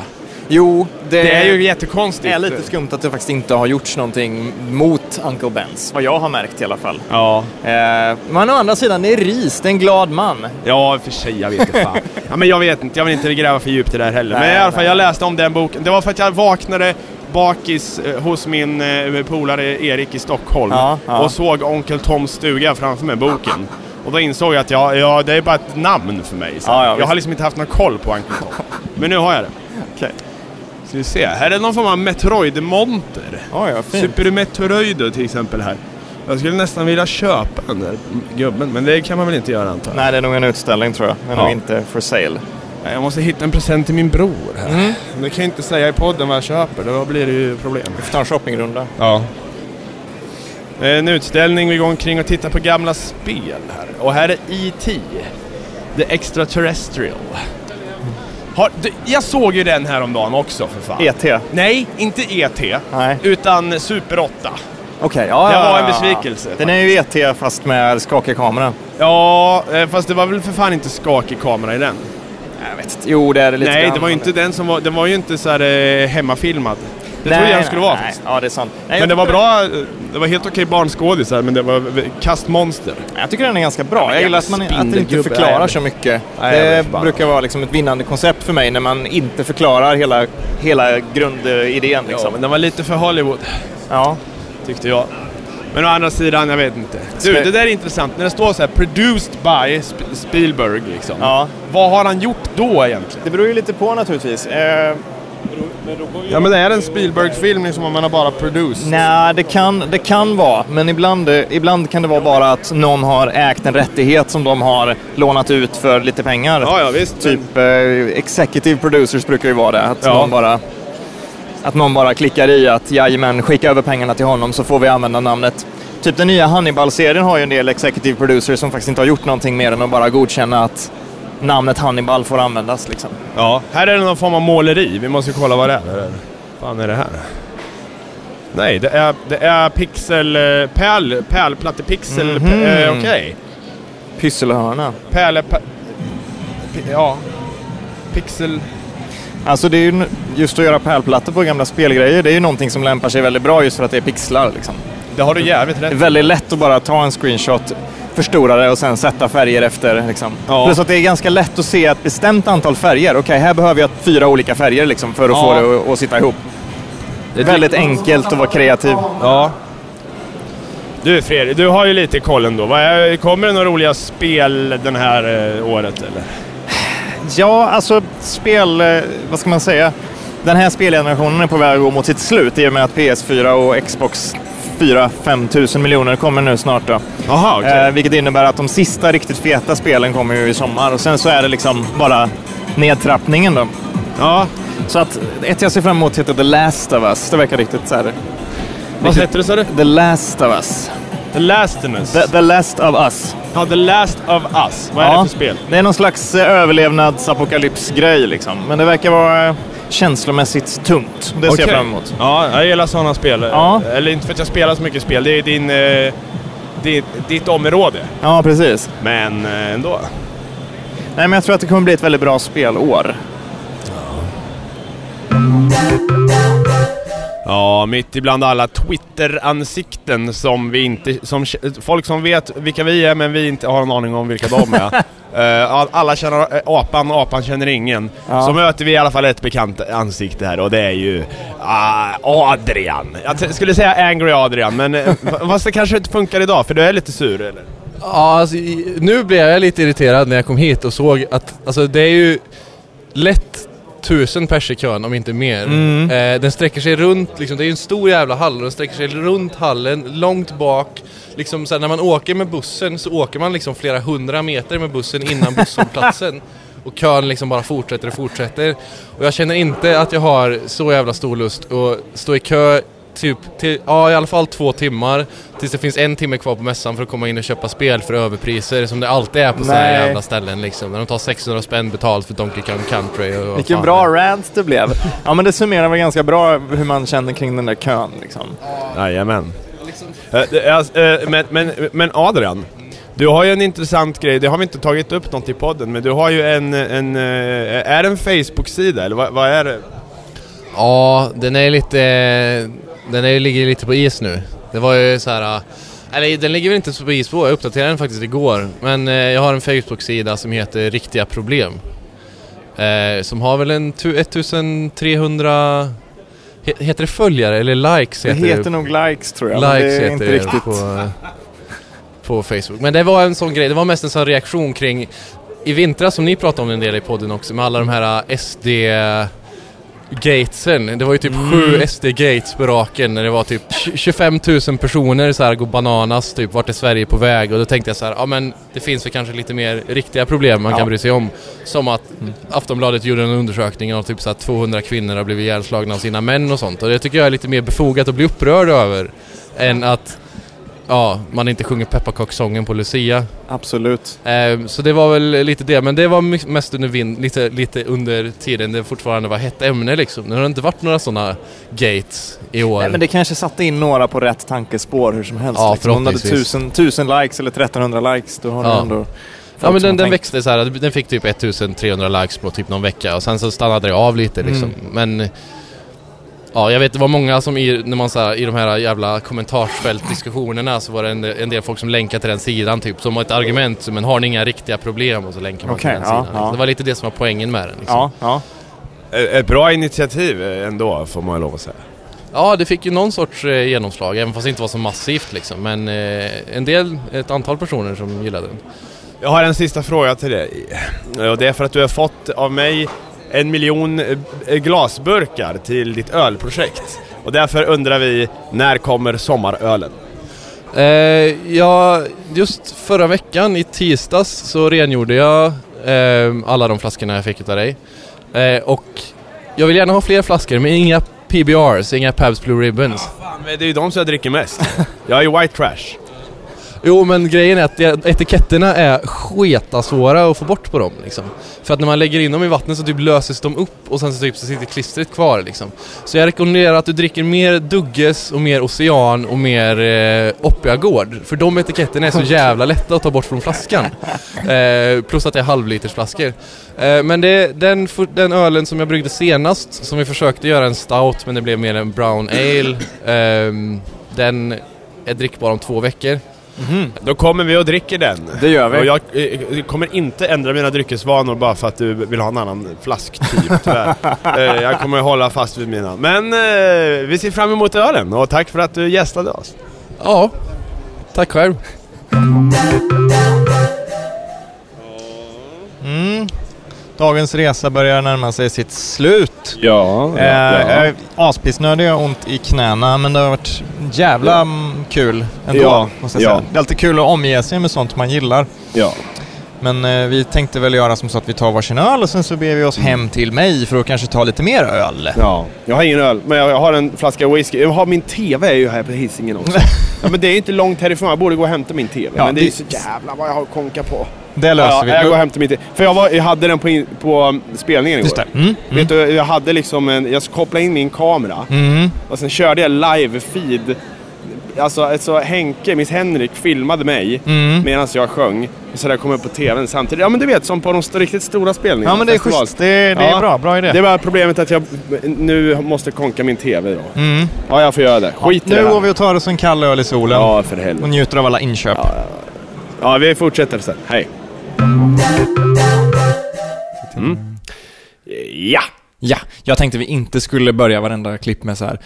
Jo, det, Det är ju jättekonstigt. det är lite skumt att det faktiskt inte har gjorts någonting mot Uncle Bens. Vad jag har märkt i alla fall. Ja, Eh, men å andra sidan, det är ris, det är en glad man. ja för sig, jag vet inte fan. ja, men jag vet inte, jag vill inte gräva för djupt i det där heller. men Nej, i alla fall, nej. jag läste om den boken. Det var för att jag vaknade bakis eh, hos min eh, polare Erik i Stockholm Ja, ja. och såg Onkel Toms stuga framför mig, boken. Och då insåg jag att ja, ja, det är bara ett namn för mig. Så. Ja, ja, jag visst. har liksom inte haft någon koll på Onkel Tom. Men nu har jag det. Okej. Ska vi se, här är någon form av Metroid-monter. Vad fint. Super Metroid till exempel här. Jag skulle nästan vilja köpa den där gubben, men det kan man väl inte göra antar jag. Nej, det är nog en utställning tror jag. Den är Ja. nog inte for sale. Nej, Jag måste hitta en present till min bror här. Mm. Det kan jag inte säga i podden vad jag köper, då blir det ju problem. Vi får ta en shoppingrunda. Ja. En utställning, vi går omkring och tittar på gamla spel här. Och här är E.T. The Extraterrestrial. Har, jag såg ju den här om dagen också för fan. ET? Nej, inte E.T. Nej. Utan Super 8. Okej, ja, Det var en besvikelse. Den är ju ET fast med skakig kamera. Ja, eh, fast det var väl för fan inte skakig kamera i den. Jag vet inte. Jo, det är det lite Nej, grann. det var ju inte den som var, den var ju inte så här eh, hemmafilmad. Det Nej, trodde jag nej, skulle vara nej. faktiskt. Ja, det är sant. Nej, Men det var bra, det var helt okej barnskådisar men det var kastmonster. Jag tycker den är ganska bra. jag gillar att man att det inte förklarar Nej, så mycket. Det brukar vara liksom ett vinnande koncept för mig när man inte förklarar hela, hela grundidén. Ja, Liksom. men den var lite för Hollywood, Ja. tyckte jag. Men å andra sidan, jag vet inte. Du, det där är intressant. När det står så här “produced by Sp- Spielberg” liksom. Ja. Vad har han gjort då egentligen? Det beror ju lite på naturligtvis. Eh, Ja men det är en Spielberg-film liksom om man har bara produced. Nej, det kan, det kan vara, men ibland, ibland kan det vara bara att någon har ägt en rättighet som de har lånat ut för lite pengar. Ja, ja visst. Typ eh, executive producers brukar ju vara det. Att, Ja. någon bara, att någon bara klickar i att jajamän, skicka över pengarna till honom så får vi använda namnet. Typ den nya Hannibal-serien har ju en del executive producers som faktiskt inte har gjort någonting mer än att bara godkänna att namnet Hannibal får användas. Liksom. Ja, här är det någon form av måleri. Vi måste kolla vad det är. Vad fan är det här? Nej, det är, det är pixel... eh, Pärl, pärlplattepixel... Mhm. eh, Okej. Pysselhörna. Pärle... Ja. Pixel... Alltså det är ju just att göra pärlplattor på gamla spelgrejer, det är ju någonting som lämpar sig väldigt bra just för att det är pixlar. Liksom. Det har du jävligt Det är rätt väldigt lätt att bara ta en screenshot, förstora det och sen sätta färger efter. Liksom. Ja. Plus att det är ganska lätt att se ett bestämt antal färger. Okej, här behöver jag fyra olika färger liksom, för att Ja. få det att, sitta ihop. Väldigt enkelt att vara kreativ. Ja. Du Fredrik, du har ju lite koll ändå. Kommer det några roliga spel den här eh, året eller? Ja, alltså spel, eh, vad ska man säga? Den här spelgenerationen är på väg att gå mot sitt slut i och med att PS4 och Xbox 4-5 tusen miljoner kommer nu snart. Då. Jaha, okej. Eh, vilket innebär att de sista riktigt feta spelen kommer ju i sommar och sen så är det liksom bara nedtrappningen då. Ja. Så att ett jag ser fram emot heter The Last of Us. Det verkar riktigt så här. Vad heter det sa du? The Last of Us. The Last of Us? The, the Last of Us. Ja, The Last of Us. Vad är Ja. det för spel? Det är någon slags eh, överlevnadsapokalypsgrej liksom. Men det verkar vara eh, känslomässigt tungt. Det ser jag fram emot. Ja, jag gillar sådana spel. Ja. Eller inte för att jag spelar så mycket spel. Det är din, eh, ditt, ditt område. Ja, precis. Men eh, ändå. Nej, men jag tror att det kommer bli ett väldigt bra spelår. Ja, mitt ibland alla Twitter-ansikten som vi inte... Som, folk som vet vilka vi är men vi inte har en aning om vilka de är. Eh, all- alla känner eh, apan, apan känner ingen. Ja. Så möter vi i alla fall ett bekant ansikte här och det är ju ah, Adrian. Jag skulle säga Angry Adrian men eh, fast det kanske inte funkar idag för du är lite sur eller? Ja, alltså, nu blev jag lite irriterad när jag kom hit och såg att alltså, det är ju lätt tusen pers i kön om inte mer. Mm. Eh, den sträcker sig runt, liksom, det är ju en stor jävla hall och den sträcker sig runt hallen, långt bak. Liksom, så här, när man åker med bussen så åker man liksom flera hundra meter med bussen innan busshållplatsen. Och kön liksom bara fortsätter och fortsätter. Och jag känner inte att jag har så jävla stor lust att stå i kö typ till, ja i alla fall två timmar tills det finns en timme kvar på mässan för att komma in och köpa spel för överpriser som det alltid är på sådana här jävla ställen liksom. När de tar 600 spänn betalt för Donkey Kong Country och Vilken fan bra rant det blev. Ja, men det summerar väl ganska bra hur man känner kring den där kön. Liksom. Jajamän. Eh, alltså, eh, men, men, men Adrian, du har ju en intressant grej, det har vi inte tagit upp något i podden, men du har ju en, en eh, är det en Facebook-sida eller vad, vad är det? Ja, den är lite, den är, ligger lite på is nu. Det var ju så här. Eller den ligger väl inte så på is på, jag uppdaterade den faktiskt igår. Men eh, jag har en Facebook-sida som heter Riktiga Problem. Eh, som har väl en tu- 1300... He, heter det följare eller likes? Det Heter heter nog likes tror jag, men Likes det är heter inte det riktigt. på, på Facebook. Men det var en sån grej, det var mest en sån reaktion kring i vintras som ni pratade om en del i podden också med alla de här äh, SD gatesen. Det var ju typ Mm. sju SD-gates på raken när det var typ 25 000 personer så här går bananas typ vart är Sverige på väg och då tänkte jag så här, ja men det finns väl kanske lite mer riktiga problem man Ja. kan bry sig om. Som att Aftonbladet gjorde en undersökning av typ så här 200 kvinnor har blivit ihjälslagna av sina män och sånt och det tycker jag är lite mer befogat att bli upprörd över än att ja, man inte sjunger pepparkakssången på Lucia. Absolut. Eh, så det var väl lite det, men det var mest under vind, lite, lite under tiden det fortfarande var hett ämne liksom. Det har inte varit några sådana gates i år. Nej, men det kanske satte in några på rätt tankespår hur som helst. Ja, liksom. Om du hade förhoppningsvis. tusen, tusen likes eller 1300 likes, då har Ja. du ändå Ja men den, den växte så här, den fick typ 1300 likes på typ någon vecka och sen så stannade det av lite liksom. Mm. Men Ja, jag vet det var många som i, när man så här, i de här jävla kommentarsfältdiskussionerna så var det en, en del folk som länkade till den sidan typ som ett argument, men har ni inga riktiga problem? Och så länkar man Okej, till den ja, sidan. ja. Det var lite det som var poängen med den. Liksom. Ja, ja. Ett bra initiativ eh, ändå får man lov att säga. Ja, det fick ju någon sorts eh, genomslag, även fast det inte var så massivt liksom. Men eh, en del, ett antal personer som gillade den. Jag har en sista fråga till dig. Och det är för att du har fått av mig en miljon eh, glasburkar till ditt ölprojekt. Och därför undrar vi, när kommer sommarölen? Eh, ja, just förra veckan i tisdags så rengjorde jag eh, alla de flaskorna jag fick utav dig. Eh, och jag vill gärna ha fler flaskor, men inga PBRs, inga Pabst Blue Ribbons. Fan, men det är ju de som jag dricker mest. Jag är ju white trash. Jo, men grejen är att etiketterna är sketasvåra att få bort på dem liksom. För att när man lägger in dem i vattnet så typ löses de upp och sen så typ så sitter klistret kvar liksom. Så jag rekommenderar att du dricker mer Dugges och mer Ocean och mer eh, Oppiagård. För de etiketterna är så jävla lätta att ta bort från flaskan. Eh, plus att det är halvlitersflaskor. Eh, men det, den, den ölen som jag bryggde senast, som vi försökte göra en stout men det blev mer en brown ale. ehm, den är drickbar om två veckor. Då kommer vi och dricker den. Det gör vi. Och jag eh, kommer inte ändra mina dryckesvanor bara för att du vill ha en annan flasktyp tyvärr. eh, jag kommer hålla fast vid mina. Men eh, vi ser fram emot ölen och tack för att du gästade oss. Ja, tack själv. Mm. Dagens resa börjar närma sig sitt slut. Ja, Eh, Jag är aspissnödig, jag har ont i knäna, men det har varit jävla mm, kul ändå, Ja, måste jag ja. säga. Det är alltid kul att omge sig med sånt man gillar. ja. Men eh, vi tänkte väl göra som så att vi tar varsin öl och sen så beger vi oss hem till mig för att kanske ta lite mer öl. Ja, jag har ingen öl, men jag har en flaska whisky. Jag har min TV är ju här på Hisingen också. ja, men det är ju inte långt härifrån, jag borde gå och hämta min TV. Ja, men det är ju det- så jävla vad jag har konka på. Det löser Ja, vi. jag går och hämtar min TV. För jag, var, jag hade den på, in, på um, spelningen igår. Just det. Mm. Vet du, jag hade liksom en, jag kopplade in min kamera Mm. och sen körde jag live-feed. Alltså, alltså Henke, Miss Henrik, filmade mig Mm. medan jag sjöng. Så där kom upp på TVn samtidigt. Ja men du vet, som på de riktigt stora spelningarna. Ja men det är festival. schysst. Det, det är Ja. bra. Bra idé. Det var problemet att jag nu måste konka min TV då. Mm. Ja, jag får göra det. Skit i det Nu går vi och tar oss en kall öl i solen Ja, för och helvete. njuter av alla inköp. Ja, vi fortsätter sen. Hej. Mm. Ja! Ja, jag tänkte vi inte skulle börja varenda klipp med så här.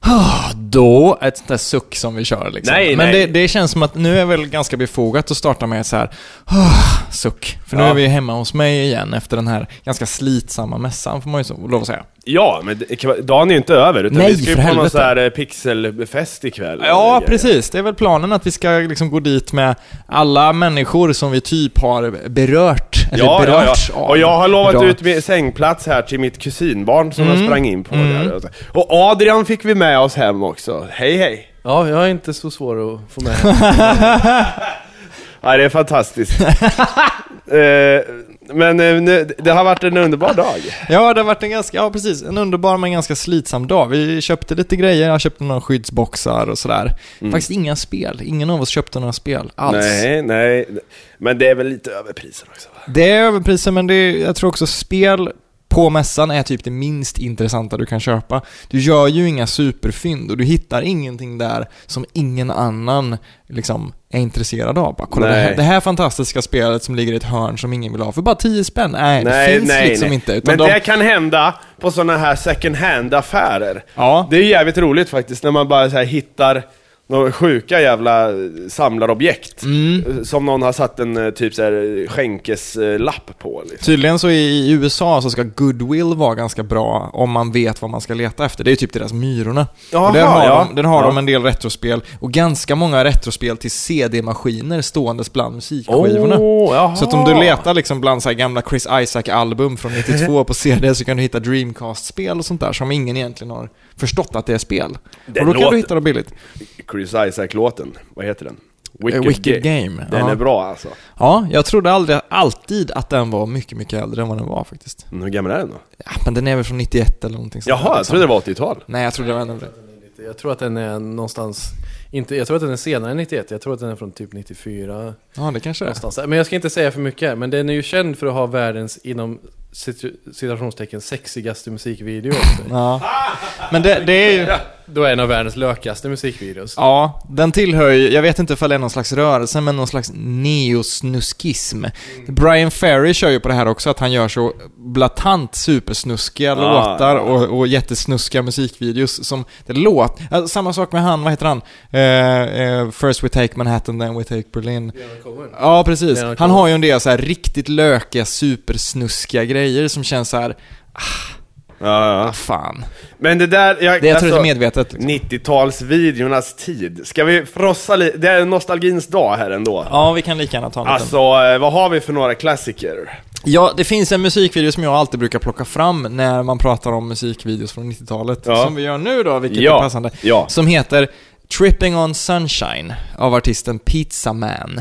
"Ah, Då, ett sånt där suck som vi kör liksom. Nej, Men nej. Det, det känns som att nu är väl ganska befogat att starta med så här. "Ah, Suck. För nu Ja. är vi hemma hos mig igen efter den här ganska slitsamma mässan, får man ju så lov att säga. Ja, men det, dagen är ju inte över. Utan Nej, vi ska ju för på någon helvete. så här eh, pixelfest ikväll. Ja, precis. Det är väl planen att vi ska liksom gå dit med alla människor som vi typ har berört, eller Ja, ja, berörts ja. av. Och jag har lovat idag. ut min sängplats här till mitt kusinbarn som Mm. jag sprang in på Mm. där. Och Adrian fick vi med oss hem också. Hej hej! Ja, jag är inte så svår att få med. Ja, det är fantastiskt. eh, men eh, nu, det har varit en underbar dag. Ja, det har varit en ganska, ja precis, en underbar men ganska slitsam dag. Vi köpte lite grejer, jag köpte några skyddsboxar och sådär. Faktiskt inga spel, ingen av oss köpte några spel alls. Nej, nej. Men det är väl lite överpriser också va? Det är överpriser men det är, jag tror också spel på mässan är typ det minst intressanta du kan köpa. Du gör ju inga superfynd och du hittar ingenting där som ingen annan liksom är intresserad av. Bara, kolla det här, det här fantastiska spelet som ligger i ett hörn som ingen vill ha för bara 10 spänn. Nej, det Nej, finns nej, liksom nej. inte. Utan Men de, det kan hända på sådana här second hand-affärer. ja, Det är jävligt roligt faktiskt när man bara så hittar några sjuka jävla samlarobjekt. Mm. Som någon har satt en eh, typ så här skänkeslapp på. Liksom. Tydligen så i USA så ska goodwill vara ganska bra om man vet vad man ska leta efter. Det är typ deras Myrorna. Jaha, och där har, ja. de, där har Ja. de en del retrospel och ganska många retrospel till CD-maskiner ståendes bland musikskivorna. Jaha. Så att om du letar liksom bland så här gamla Chris Isaac-album från 92 på CD så kan du hitta Dreamcast-spel och sånt där som ingen egentligen har förstått att det är spel. Den och då kan låter- du hitta dem billigt. Chris Isaac-låten, vad heter den? Eh, Wicked Game. Den ja. är bra alltså. Ja, jag trodde aldrig, alltid att den var mycket, mycket äldre än vad den var faktiskt. Mm, Hur gammal är den då? Ja, men den är väl från 91 eller någonting sånt där, Jaha, jag liksom. trodde det var 80-tal. Nej, jag trodde det var ännu äldre. Jag tror att den är någonstans, inte, jag tror att den är senare än 91, jag tror att den är från typ 94 Ja, det kanske är. någonstans. där. Men jag ska inte säga för mycket men den är ju känd för att ha världens, inom citationstecken, sexigaste musikvideo. Ja. Men det, det är ju... då är en av världens lökaste musikvideos. Ja, den tillhör ju, jag vet inte ifall det är någon slags rörelse, men någon slags neosnuskism. Brian Ferry kör ju på det här också, att han gör så blatant supersnuskiga låtar och, och jättesnuskiga musikvideos som det låter. Alltså, samma sak med han, vad heter han? Eh, eh, First we take Manhattan, then we take Berlin. Ja, precis. Han har ju en del så här riktigt lökiga, supersnuskiga grejer som känns så här. Ja, ah, ja. fan. Men det där, jag, Det jag tror jag är alltså, medvetet. Liksom. 90-talsvideornas tid. Ska vi frossa lite? Det är nostalgins dag här ändå. Ja, vi kan lika gärna ta en liten. Alltså, eh, vad har vi för några klassiker? Ja, det finns en musikvideo som jag alltid brukar plocka fram när man pratar om musikvideos från 90-talet. Ja. Som vi gör nu då, vilket Ja, är passande. ja. Som heter Tripping on Sunshine av artisten Pizza Man.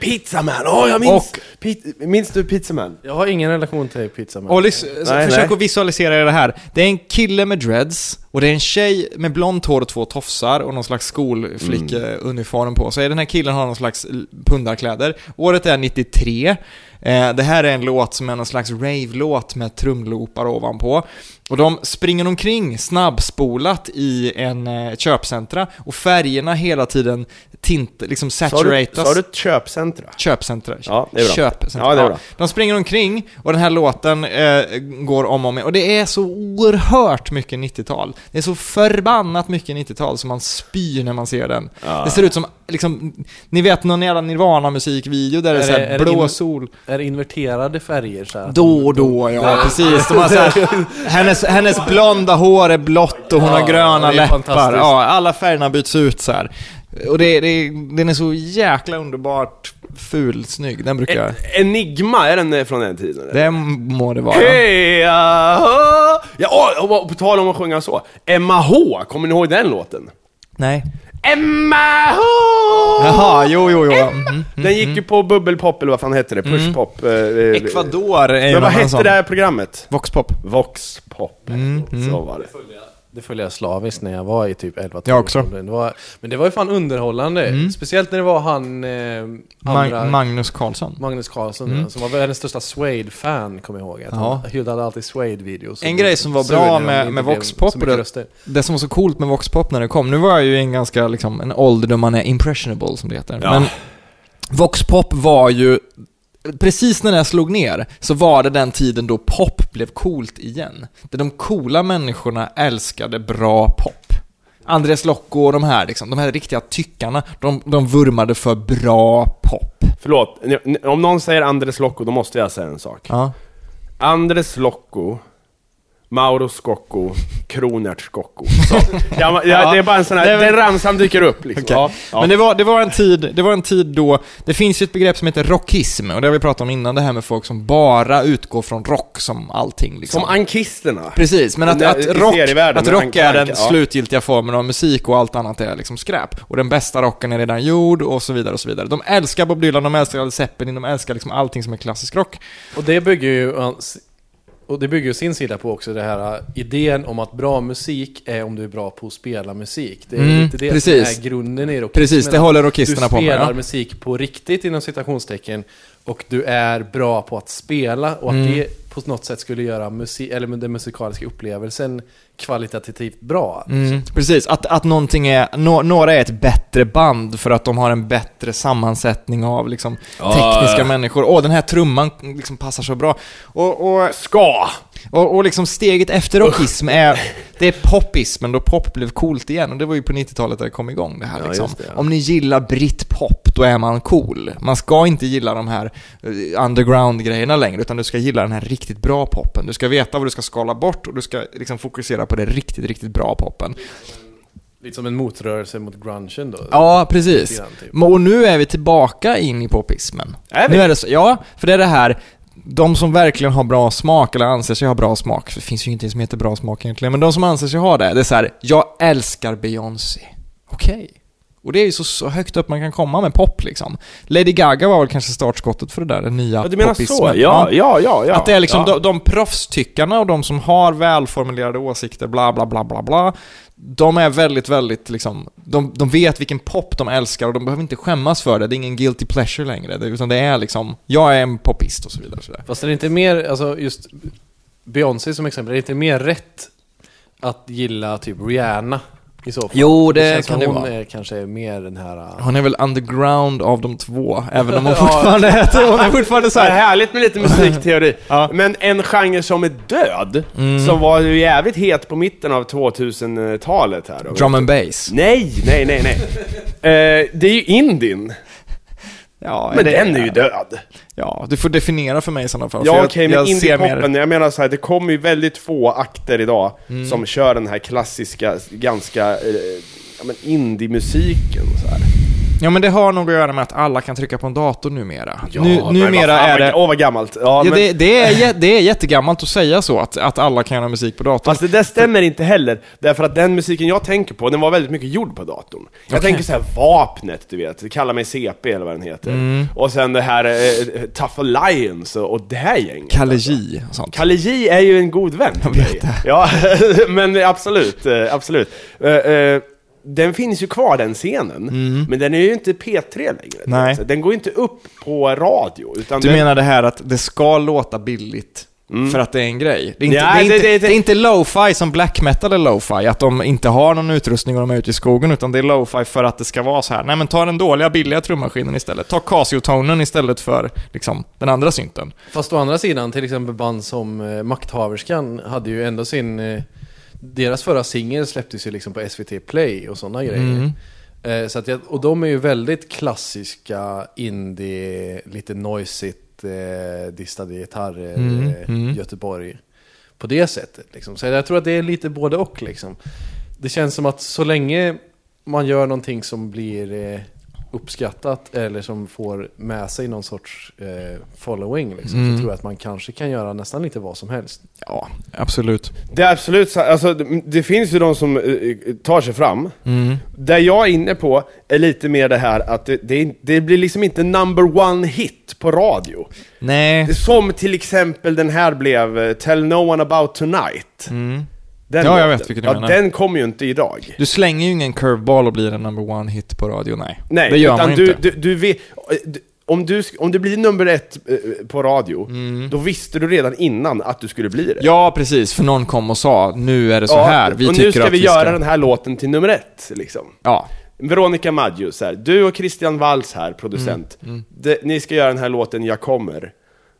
Pizzaman! Åh, jag minns! Och- minns du Pizzaman? Jag har ingen relation till Pizza Man. Och så Nej, försök nej. att visualisera det här. Det är en kille med dreads och det är en tjej med blont hår och två tofsar och någon slags skolflickuniform på sig. Den här killen har någon slags pundarkläder. Året är 93. Eh, det här är en låt som är någon slags rave-låt med trumloopar ovanpå. Och de springer omkring snabbspolat i en eh, köpcentra och färgerna hela tiden tint, liksom Sa du, saturatas. sa du köpcentra? Köpcentra. Ja, det är bra. Köpcentra. Ja, det är bra. De springer omkring och den här låten eh, går om och om igen. Och det är så oerhört mycket 90-tal. Det är så förbannat mycket 90-tal som man spyr när man ser den. Ja. Det ser ut som, liksom, ni vet någon jävla Nirvana-musikvideo där det är, Är så det- här är det blå in- sol. Är det inverterade färger så här? Då och då, ja precis. De har så här, hennes, hennes blonda hår är blått och hon Ja, har gröna är läppar. fantastiskt. Ja, alla färgerna byts ut så här. Och det, det, den är så jäkla underbart ful, snygg. Den brukar jag... Enigma, är den eh, från den tiden? eller? Det må det vara. Hej, ja, ja, och, och på tal om att sjunga så. Emma H, kommer ni ihåg den låten? Nej. Emma H! Jaha, jo, jo, jo. Mhm. Den gick ju på bubbelpop, eller vad fan hette det? Pushpop? eh, eh, Ecuador är Men vad hette det här programmet? Voxpop. Voxpop. Så var det. Det följde jag slaviskt när jag var i typ 11 Jag också. Det var, men det var ju fan underhållande. Speciellt när det var han... Eh, andra, Mag- Magnus Carlsson. Magnus Carlsson, som var världens största Suede-fan, kommer jag ihåg. Att Ja. Han hyllade alltid Suede-videos. En grej som var bra med- med Voxpop det-. Det som var så coolt med Voxpop när det kom, nu var jag ju i en ganska, liksom, en ålder då man är impressionable som det heter. Ja. Men Voxpop var ju, precis när det slog ner, så var det den tiden då pop blev coolt igen. Där de coola människorna älskade bra pop. Andres Locco och de här liksom, de här riktiga tyckarna, de, de vurmade för bra pop. Förlåt, om någon säger Andres Locco, då måste jag säga en sak. Ja. Andres Locco, Mauro Scocco, Kronert Scocco. Så. Ja, ja, det är bara en sån här, Det är den ramsan dyker upp liksom. Okej. Ja, ja. Men det var, det, var en tid, det var en tid då, det finns ju ett begrepp som heter rockism, och det har vi pratat om innan, det här med folk som bara utgår från rock som allting liksom. Som ankisterna. Precis, men att, att rock, att rock är den slutgiltiga formen av musik och allt annat är liksom skräp. Och den bästa rocken är redan gjord och så vidare och så vidare. De älskar Bob Dylan, de älskar Led Zeppelin, de älskar liksom allting som är klassisk rock. Och det bygger ju och det bygger ju sin sida på också det här uh, idén om att bra musik är om du är bra på att spela musik. Det är Mm, lite det precis. som är grunden i rockismen. Precis, det håller rockisterna Du på med. spelar Ja. musik på riktigt inom citationstecken och du är bra på att spela och att Mm. det på något sätt skulle göra musik, eller den musikaliska upplevelsen kvalitativt bra. Mm, precis, att, att någonting är, nå, några är ett bättre band för att de har en bättre sammansättning av liksom, tekniska människor. Åh, den här trumman liksom passar så bra. Och, och, Ska! och, och liksom steget efter rockism är, det är popismen, då pop blev coolt igen. Och det var ju på 90-talet det kom igång det här Ja, liksom. det, ja. Om ni gillar britpop, då är man cool. Man ska inte gilla de här eh, underground-grejerna längre, utan du ska gilla den här riktigt bra poppen. Du ska veta vad du ska skala bort och du ska liksom fokusera på det riktigt, riktigt bra poppen. Lite som en motrörelse mot grungen då. Ja, precis. Grann, typ. Och nu är vi tillbaka in i popismen. Är vi? Nu är det så, ja, för det är det här, de som verkligen har bra smak, eller anser sig ha bra smak, för det finns ju ingenting som heter bra smak egentligen, men de som anser sig ha det, det är så här, jag älskar Beyoncé. Okej. Och det är ju så, så högt upp man kan komma med pop liksom. Lady Gaga var väl kanske startskottet för det där, den nya Ja, du menar så? popismen. Ja, ja, ja, ja. Att det är liksom ja. de, de proffstyckarna och de som har välformulerade åsikter, bla bla bla bla bla. De är väldigt, väldigt liksom, de, de vet vilken pop de älskar och de behöver inte skämmas för det. Det är ingen guilty pleasure längre. Det, utan det är liksom, jag är en popist och så vidare. Och så där. Fast är det inte mer, alltså just Beyoncé som exempel, är det inte mer rätt att gilla typ Rihanna I så fall. Jo, det känns kan det hon vara. Är, kanske är mer den här... uh, Hon är väl underground av de två, även om hon fortfarande heter, hon är fortfarande så Det är här. härligt med lite musikteori. Ja. Men en genre som är död, Mm. som var ju jävligt het på mitten av 2000-talet här då. Drum and bass. Nej, nej, nej, nej. Eh, det är ju indien, Ja, men det- den är ju död. Ja, du får definiera för mig i sådana fall. Ja okej, men jag ser mer- indiepopen, jag menar så här, det kommer ju väldigt få akter idag Mm. som kör den här klassiska, ganska, eh, ja men indie-musiken så här. Ja men det har nog att göra med att alla kan trycka på en dator numera. Ja, nu, numera är det... Åh vad gammalt. Ja, Ja, men, det, det, är, det är jättegammalt att säga så, att, att alla kan göra musik på datorn. Fast det där stämmer inte heller, därför att den musiken jag tänker på, den var väldigt mycket gjord på datorn. Jag Okej. tänker så här Vapnet, du vet, Kalla mig CP eller vad den heter. Mm. Och sen det här eh, Tough Alliance och, och det här gänget. Kalle alltså. J och sånt. Kalle J är ju en god vän Jag vet det. Ja, men absolut, eh, absolut. Eh, eh, Den finns ju kvar den scenen, men den är ju inte P3 längre. Mm. Nej. Så Den går ju inte upp på radio, utan Du den, menar det här att det ska låta billigt för att det är en grej? Det är inte, Ja, det är det- inte, det- det är inte lo-fi som black metal är lo-fi, att de inte har någon utrustning och de är ute i skogen, utan det är lo-fi för att det ska vara så här. Nej men ta den dåliga, billiga trummaskinen istället. Ta Casio-tonen istället för liksom, den andra synten. Fast å andra sidan, till exempel band som eh, Makthaverskan hade ju ändå sin... Eh, deras förra singel släpptes ju liksom på SVT Play och sådana grejer. Eh, så att jag, och de är ju väldigt klassiska indie, lite noisigt, eh, distade gitarrer, eh, Göteborg. På det sättet liksom. Så jag tror att det är lite både och liksom. Det känns som att så länge man gör någonting som blir eh, uppskattat eller som får med sig någon sorts eh, following liksom, så tror jag att man kanske kan göra nästan lite vad som helst. Ja, absolut. Det är absolut så, alltså det, det finns ju de som eh, tar sig fram. Mm. Det jag är inne på är lite mer det här att det, det, det blir liksom inte number one hit på radio. Nej. Som till exempel den här blev, eh, Tell No One About Tonight. Den Mm. Ja, jag vet vilken du ja, menar. Den kommer ju inte idag. Du slänger ju ingen curveball och blir en number one hit på radio, nej. Nej, det gör utan man du, inte. du, du vet, du- om, du, om det blir nummer ett eh, på radio, då visste du redan innan att du skulle bli det. Mm. Ja, precis. För någon kom och sa, nu är det så Ja, här. Vi och tycker nu ska att vi göra den här låten till nummer ett, liksom. Ja. Veronica Maggio, så här, du och Christian Walls här, producent. Mm, Det, ni ska göra den här låten Jag kommer.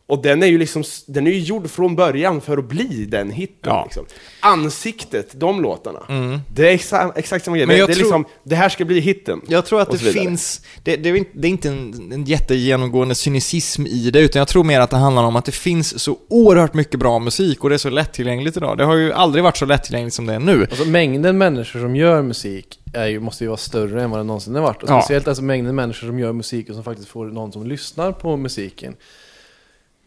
Och den är ju liksom, den är ju gjord från början för att bli den hitten. Ja. Mm. Liksom. Ansiktet, de låtarna. Det är exa, exakt samma grej. Men Det, jag det är tror- liksom, det här ska bli hitten. Jag tror att det finns, det, det, är inte- det är inte en, en jättegenomgående cynism i det, utan jag tror mer att det handlar om att det finns så oerhört mycket bra musik och det är så lättillgängligt idag. Det har ju aldrig varit så lättillgängligt som det är nu. Alltså mängden människor som gör musik är ju, måste ju vara större än vad den någonsin har varit. Och Ja. speciellt alltså mängden människor som gör musik och som faktiskt får någon som lyssnar på musiken.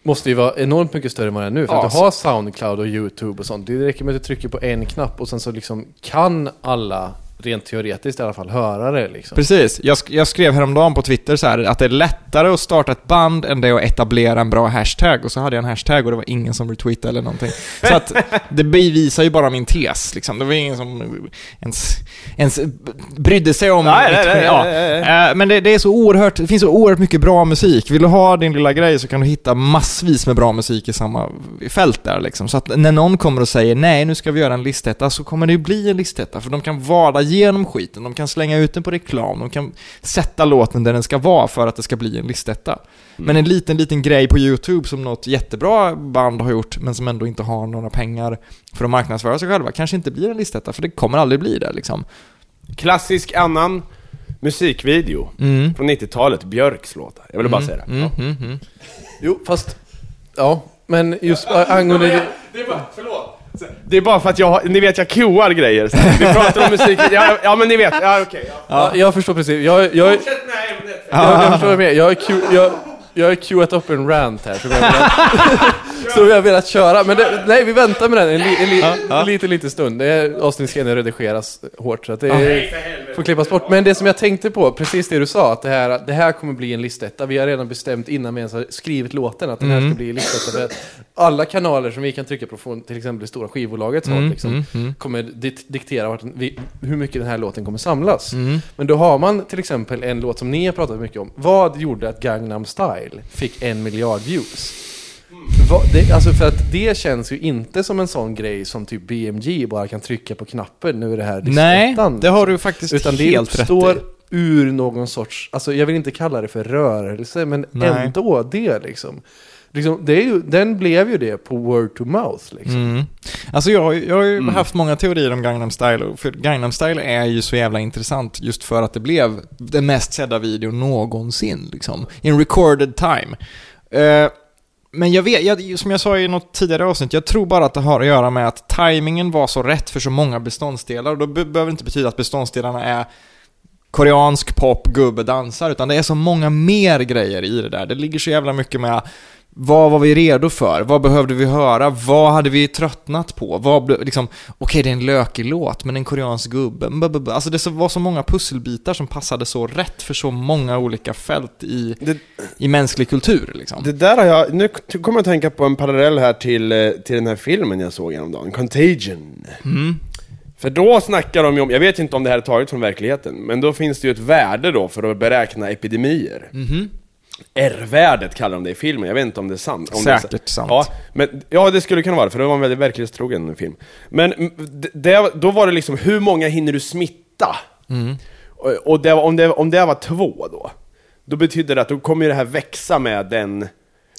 Måste ju vara enormt mycket större än vad det är nu. För Ja, att du har Soundcloud och YouTube och sånt. Det räcker med att du trycker på en knapp och sen så liksom kan alla, rent teoretiskt i alla fall, höra det liksom. Precis. Jag, sk- jag skrev häromdagen på Twitter så här att det är lättare att starta ett band än det är att etablera en bra hashtag. Och så hade jag en hashtag och det var ingen som retweetade eller någonting. Så att det bevisar ju bara min tes liksom. Det var ingen som ens, ens brydde sig om... Nej, nej, nej, ja. nej, nej, Eh, Men det, det är så oerhört, det finns så oerhört mycket bra musik. Vill du ha din lilla grej så kan du hitta massvis med bra musik i samma fält där liksom. Så att när någon kommer och säger nej, nu ska vi göra en listetta, så kommer det ju bli en listetta. För de kan vada igenom skiten, de kan slänga ut den på reklam, de kan sätta låten där den ska vara för att det ska bli en listetta. Men en liten, liten grej på YouTube som något jättebra band har gjort, men som ändå inte har några pengar för att marknadsföra sig själva, kanske inte blir en listetta, för det kommer aldrig bli det liksom. Klassisk annan musikvideo Mm. från 90-talet, Björks låtar. Jag ville bara säga det. Mm, mm, mm. Jo, fast... Ja, men just angående... Det är bara, förlåt. Det är bara för att jag, ni vet jag cuar grejer. Så. Vi pratar om musik, ja, ja men ni vet, ja okej. ja. Ja, jag förstår precis. Jag, jag, Fortsätt med ämnet. jag, jag förstår vad menar. Jag jag, jag har queuat upp en rant här som jag har velat, köra. Men det, nej, vi väntar med den en, li, en, li, en liten, liten stund. Det är, avsnittet ska redigeras hårt så att det är, får klippas bort. Men det som jag tänkte på, precis det du sa, att det här, det här kommer bli en listetta. Vi har redan bestämt innan vi ens har skrivit låten att den här ska bli en listetta. Alla kanaler som vi kan trycka på från till exempel det stora skivbolaget Mm, håll, liksom, kommer dit, diktera vi, hur mycket den här låten kommer samlas. Men då har man till exempel en låt som ni har pratat mycket om. Vad gjorde att Gangnam Style fick en miljard views? Va, det, alltså för att det känns ju inte som en sån grej som typ BMG bara kan trycka på knappen nu är det här Nej, det har du faktiskt Utan det helt rätt uppstår i. ur någon sorts, alltså jag vill inte kalla det för rörelse, men Nej. ändå det liksom. liksom det ju, den blev ju det på word to mouth liksom. Mm. Alltså jag, jag har ju haft många teorier om Gangnam Style, för Gangnam Style är ju så jävla intressant just för att det blev den mest sedda videon någonsin, liksom. In recorded time. Eh, men jag vet, jag, som jag sa i något tidigare avsnitt, jag tror bara att det har att göra med att timingen var så rätt för så många beståndsdelar, och då be- behöver det inte betyda att beståndsdelarna är koreansk pop, gubbe, dansar, utan det är så många mer grejer i det där. Det ligger så jävla mycket med vad var vi redo för? Vad behövde vi höra? Vad hade vi tröttnat på? Vad liksom, okej det är en lökig låt, men en koreansk gubbe. Alltså det var så många pusselbitar som passade så rätt för så många olika fält i, Det, i mänsklig kultur liksom. det där har jag, nu kommer jag att tänka på en parallell här till, eh, till den här filmen jag såg häromdagen, Contagion. Mm. För då snackar de ju om, jag vet inte om det här är taget från verkligheten, men då finns det ju ett värde då för att beräkna epidemier. Mhm. R-värdet kallar de det i filmen, jag vet inte om det är sant. Om det är Säkert sant. Ja, men, ja, det skulle kunna vara det, för det var en väldigt verklighetstrogen film. Men mm, det, det, då var det liksom, hur många hinner du smitta? Mm. Och, och det, om, det, om det var två då, då betyder det att då kommer det här växa med den...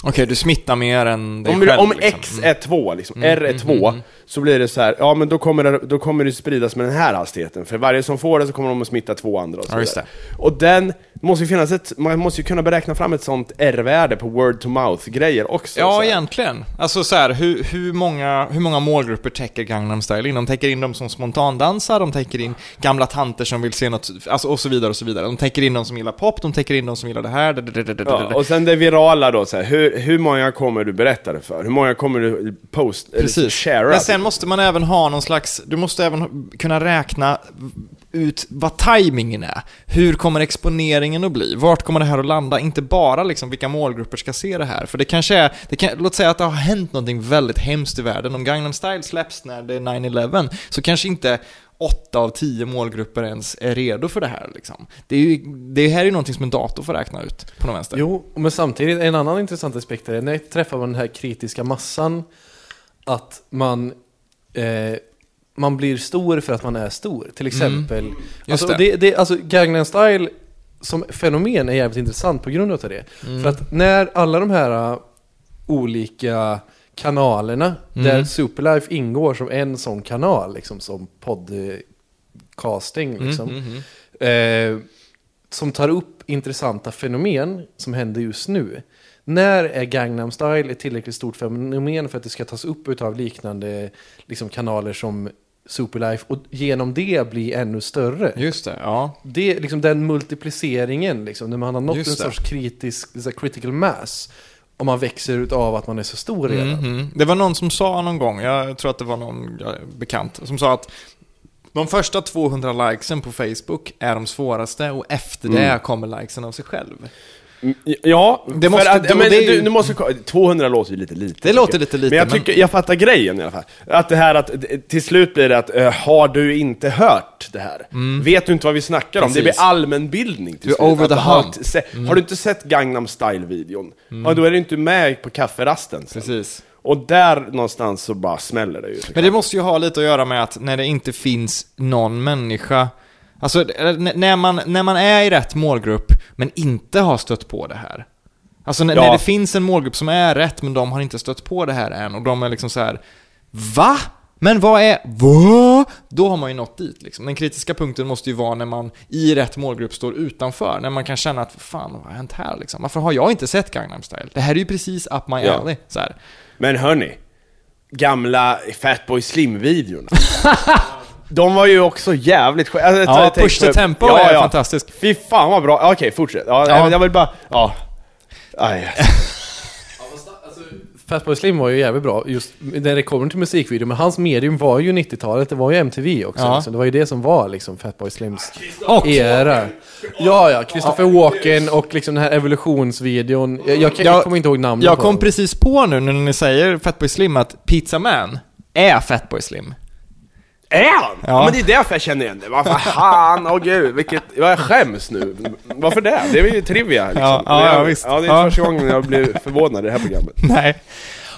Okej, du smittar mer än dig Om, själv om liksom. X Mm. är 2, liksom, R är 2, så blir det så här, ja men då kommer, det, då kommer det spridas med den här hastigheten. För varje som får det så kommer de att smitta två andra och så Ja, just vidare. Och den, det måste ju finnas ett, man måste ju kunna beräkna fram ett sånt R-värde på word to mouth-grejer också. så Ja, här. egentligen. Alltså så här, hur, hur, många, hur många målgrupper täcker Gangnam Style in? De täcker in de som spontandansar, de täcker in gamla tanter som vill se något, alltså och så vidare och så vidare. De täcker in de som gillar pop, de täcker in de som gillar det här. det- det- det- Ja, och sen det virala då, så här, hur, hur många kommer du berätta det för? Hur många kommer du post, eller Precis. sharea? Men sen måste man även ha någon slags, du måste även kunna räkna ut vad tajmingen är. Hur kommer exponeringen att bli? Vart kommer det här att landa? Inte bara liksom vilka målgrupper ska se det här. För det kanske är, det kan, låt säga att det har hänt någonting väldigt hemskt i världen. Om Gangnam Style släpps när det är 9-11 så kanske inte åtta av tio målgrupper ens är redo för det här liksom. Det, är ju, det här är ju någonting som en dator får räkna ut på något vänster. Jo, men samtidigt en annan intressant aspekt är när träffar man den här kritiska massan att man eh, man blir stor för att man är stor. Till exempel, alltså, det. det. Det, alltså Gangnam Style som fenomen är jävligt intressant på grund av det. För att när alla de här uh, olika kanalerna, där Superlife ingår som en sån kanal, liksom som podcasting, liksom, eh, som tar upp intressanta fenomen som händer just nu. När är Gangnam Style ett tillräckligt stort fenomen för att det ska tas upp utav liknande liksom, kanaler som Superlife och genom det bli ännu större? Just det, ja. Det, liksom den multipliceringen, liksom, när man har nått Just en det. sorts kritisk, critical mass, och man växer utav att man är så stor redan. Mhm. Det var någon som sa någon gång, jag tror att det var någon bekant, som sa att de första 200 likesen på Facebook är de svåraste och efter det kommer likesen av sig själv. Mm, Ja, Det måste- för att, det- men, det ju- du, du måste, 200 låter ju lite lite. Det låter jag. lite lite, Men jag men- tycker, jag fattar grejen i alla fall. Att det här att, till slut blir det att, eh, har du inte hört det här? Vet du inte vad vi snackar om? Det Mm. Precis. blir allmänbildning till Du är slut. over the har, hump. se, har du inte sett Gangnam Style-videon? Ja, då är du inte med på kafferasten sen. Precis. Och där någonstans så bara smäller det ju. Men det måste ju ha lite att göra med att när det inte finns någon människa Alltså n- när man, när man är i rätt målgrupp men inte har stött på det här Alltså när, Ja. när det finns en målgrupp som är rätt men de har inte stött på det här än och de är liksom så här Va? Men vad är... Va? Då har man ju nått dit liksom. Den kritiska punkten måste ju vara när man i rätt målgrupp står utanför. När man kan känna att fan, vad har hänt här liksom? Varför har jag inte sett Gangnam Style? Det här är ju precis up my Ja. alley. Så här. Men hörni, gamla Fatboy Slim-videorna. De var ju också jävligt skö- alltså, Ja, jag Push the Tempo ja, är ja. fantastisk. Fy fan vad bra, okej fortsätt. Ja, Ja. Jag vill bara, ja. Aj. Fatboy Slim var ju jävligt bra just när det kommer till musikvideo, men hans medium var ju 90-talet, det var ju MTV också. Ja. Liksom. Det var ju det som var liksom Fatboy Slims Och era. Ja, ja, Christopher Walken och liksom den här evolutionsvideon. Jag, jag, jag Jag- kommer inte ihåg namnet jag på kom den. precis på nu när ni säger Fatboy Slim att Pizza Man är Fatboy Slim. Är han? Ja. Men det är därför jag känner igen det. Vad fan, åh gud, vilket... Jag skäms nu. Varför det? Det är ju trivia liksom. Ja, ja, ja, visst. Ja, det är Ja. första gången jag blir förvånad i det här programmet. Nej.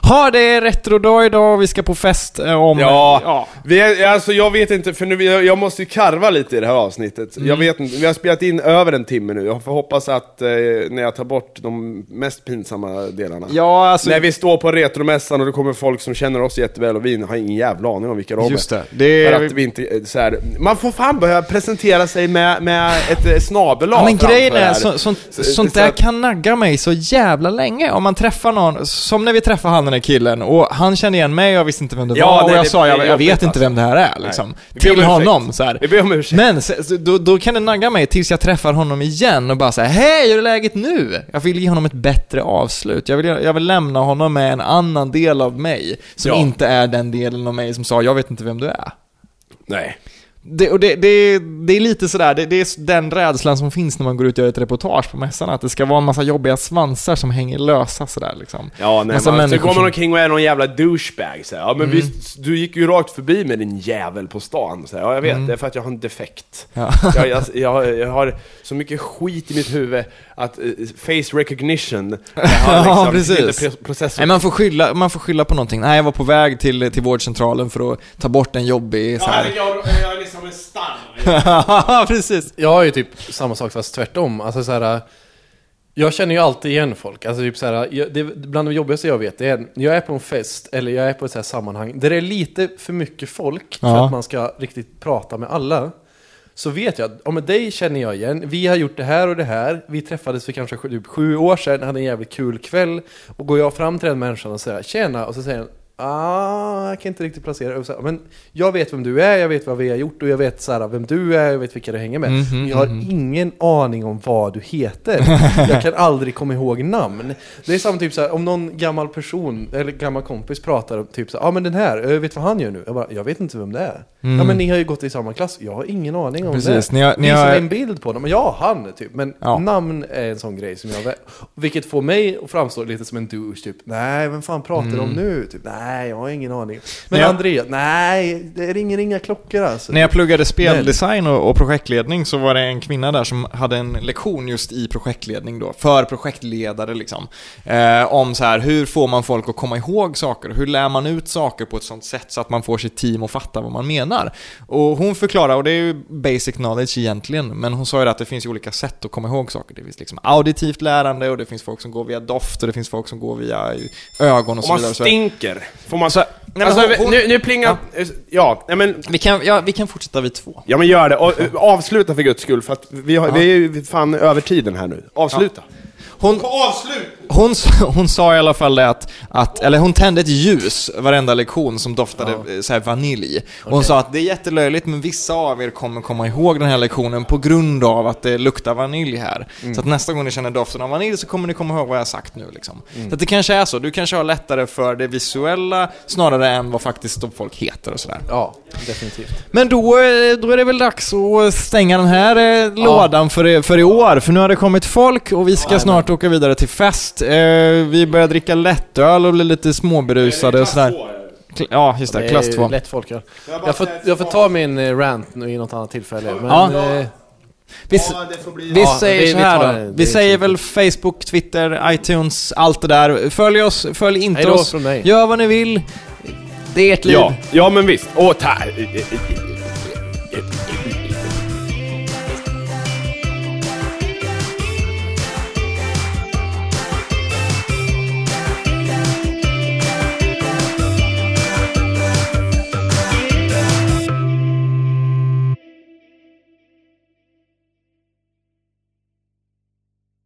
Ha, det är retrodag idag och vi ska på fest eh, om... Ja, Vi är, alltså jag vet inte, för nu, jag, måste ju karva lite i det här avsnittet. Mm. Jag vet inte, vi har spelat in över en timme nu. Jag får hoppas att eh, när jag tar bort de mest pinsamma delarna. Ja, alltså... När vi står på retromässan och det kommer folk som känner oss jätteväl och vi har ingen jävla aning om vilka de Just är. det. det För att vi inte, eh, så här, man får fan börja presentera sig med, med ett eh, snabel-A Ja, men grejen är, så, sånt, Så- sånt så där att- kan nagga mig så jävla länge. Om man träffar någon, som när vi träffade han där killen, och han kände igen mig och jag visste inte vem det Ja, var, och nej, jag det- sa jag, jag vet inte alltså. vem det här är liksom. Till honom så här. Vi ber om ursäkt. Men så, då, då kan det nagga mig tills jag träffar honom igen och bara säga Hej, hur är läget nu? Jag vill ge honom ett bättre avslut. Jag vill, jag vill lämna honom med en annan del av mig, som Ja. inte är den delen av mig som sa jag vet inte vem du är. Nej. Det, och det, det, det är lite sådär, det, det är den rädslan som finns när man går ut och gör ett reportage på mässan, att det ska vara en massa jobbiga svansar som hänger lösa sådär liksom. Ja, nej, Massa man, så går man omkring och är någon jävla douchebag så här. Ja men Mm. visst, du gick ju rakt förbi med din jävel på stan så här. Ja jag vet, Mm. det är för att jag har en defekt. Ja. Jag, jag, jag, jag har så mycket skit i mitt huvud att eh, face recognition jag har Ja, liksom precis. processor. Nej, man får, skylla, man får skylla på någonting. Nej, jag var på väg till, till vårdcentralen för att ta bort en jobbig så här. jag, jag är liksom en starr. Ja, precis. Jag har ju typ samma sak fast tvärtom. Alltså så här, jag känner ju alltid igen folk. Alltså typ så här, jag, det, bland det jobbigaste jag vet det är när jag är på en fest eller jag är på ett så här sammanhang där det är lite för mycket folk för Ja. att man ska riktigt prata med alla. Så vet jag, ja men dig känner jag igen, vi har gjort det här och det här, vi träffades för kanske sju, typ sju år sedan, hade en jävligt kul kväll. Och går jag fram till den människan och säger tjena, och så säger han Ah, jag kan inte riktigt placera Men jag vet vem du är, jag vet vad vi har gjort och jag vet så här, vem du är, jag vet vilka du hänger med. Mhm, Men jag har mhm. ingen aning om vad du heter. jag kan aldrig komma ihåg namn. Det är samma typ så här, om någon gammal person, eller gammal kompis pratar om typ så ja ah, men den här, jag vet vad han gör nu. Jag bara, jag vet inte vem det är. Mm. Ja men ni har ju gått i samma klass, jag har ingen aning om Precis, det. ni har- ni har- en bild på honom, ja han typ. Men Ja. namn är en sån grej som jag vet. Vilket får mig att framstå lite som en douche typ. Nej, vem fan pratar de om Mm. nu? Typ, nej, jag har ingen aning. Men jag- Andrea, nej, det ringer inga klockor alltså. När jag pluggade speldesign och, och projektledning så var det en kvinna där som hade en lektion just i projektledning då, för projektledare liksom. Eh, om så här, hur får man folk att komma ihåg saker? Hur lär man ut saker på ett sånt sätt så att man får sitt team att fatta vad man menar? Och hon förklarar, och det är ju basic knowledge egentligen, men hon sa ju att det finns olika sätt att komma ihåg saker. Det finns liksom auditivt lärande och det finns folk som går via doft och det finns folk som går via ögon och Om så man vidare. och så- stinker, får man... Så, nej, men alltså, hon- hon- nu, nu plingar... Ja, nej men... vi, kan, ja, vi kan fortsätta vid två. Ja men gör det, och, eh, avsluta för guds skull, för att vi, har, Ja. vi är ju fan över tiden här nu. Avsluta. Hon, hon, hon sa i alla fall det att, att, eller hon tände ett ljus varenda lektion som doftade eh, så här vanilj. Och hon sa att det är jättelöjligt men vissa av er kommer komma ihåg den här lektionen på grund av att det luktar vanilj här. Mm. Så att nästa gång ni känner doften av vanilj så kommer ni komma ihåg vad jag sagt nu liksom. Mm. Så att det kanske är så, du kanske har lättare för det visuella snarare än vad faktiskt folk heter och sådär. Ja, definitivt. Men då, eh, då är det väl dags att stänga den här eh, lådan för, för i år, för nu har det kommit folk och vi ska snart åka vidare till fest. Eh, vi börjar dricka lättöl och bli lite småberusade och sådär. Ja, just det. Det Klass är 2. lätt folköl. Jag får, jag får ta min eh, rant nu i något annat tillfälle. Men, Ja. eh, Vi, vi Ja, säger vi- så här då. det. Vi säger väl Facebook, Twitter, iTunes, allt det där. Följ oss, följ inte oss. Gör vad ni vill. Det är ert liv. Ja, ja men visst. Åh, ta-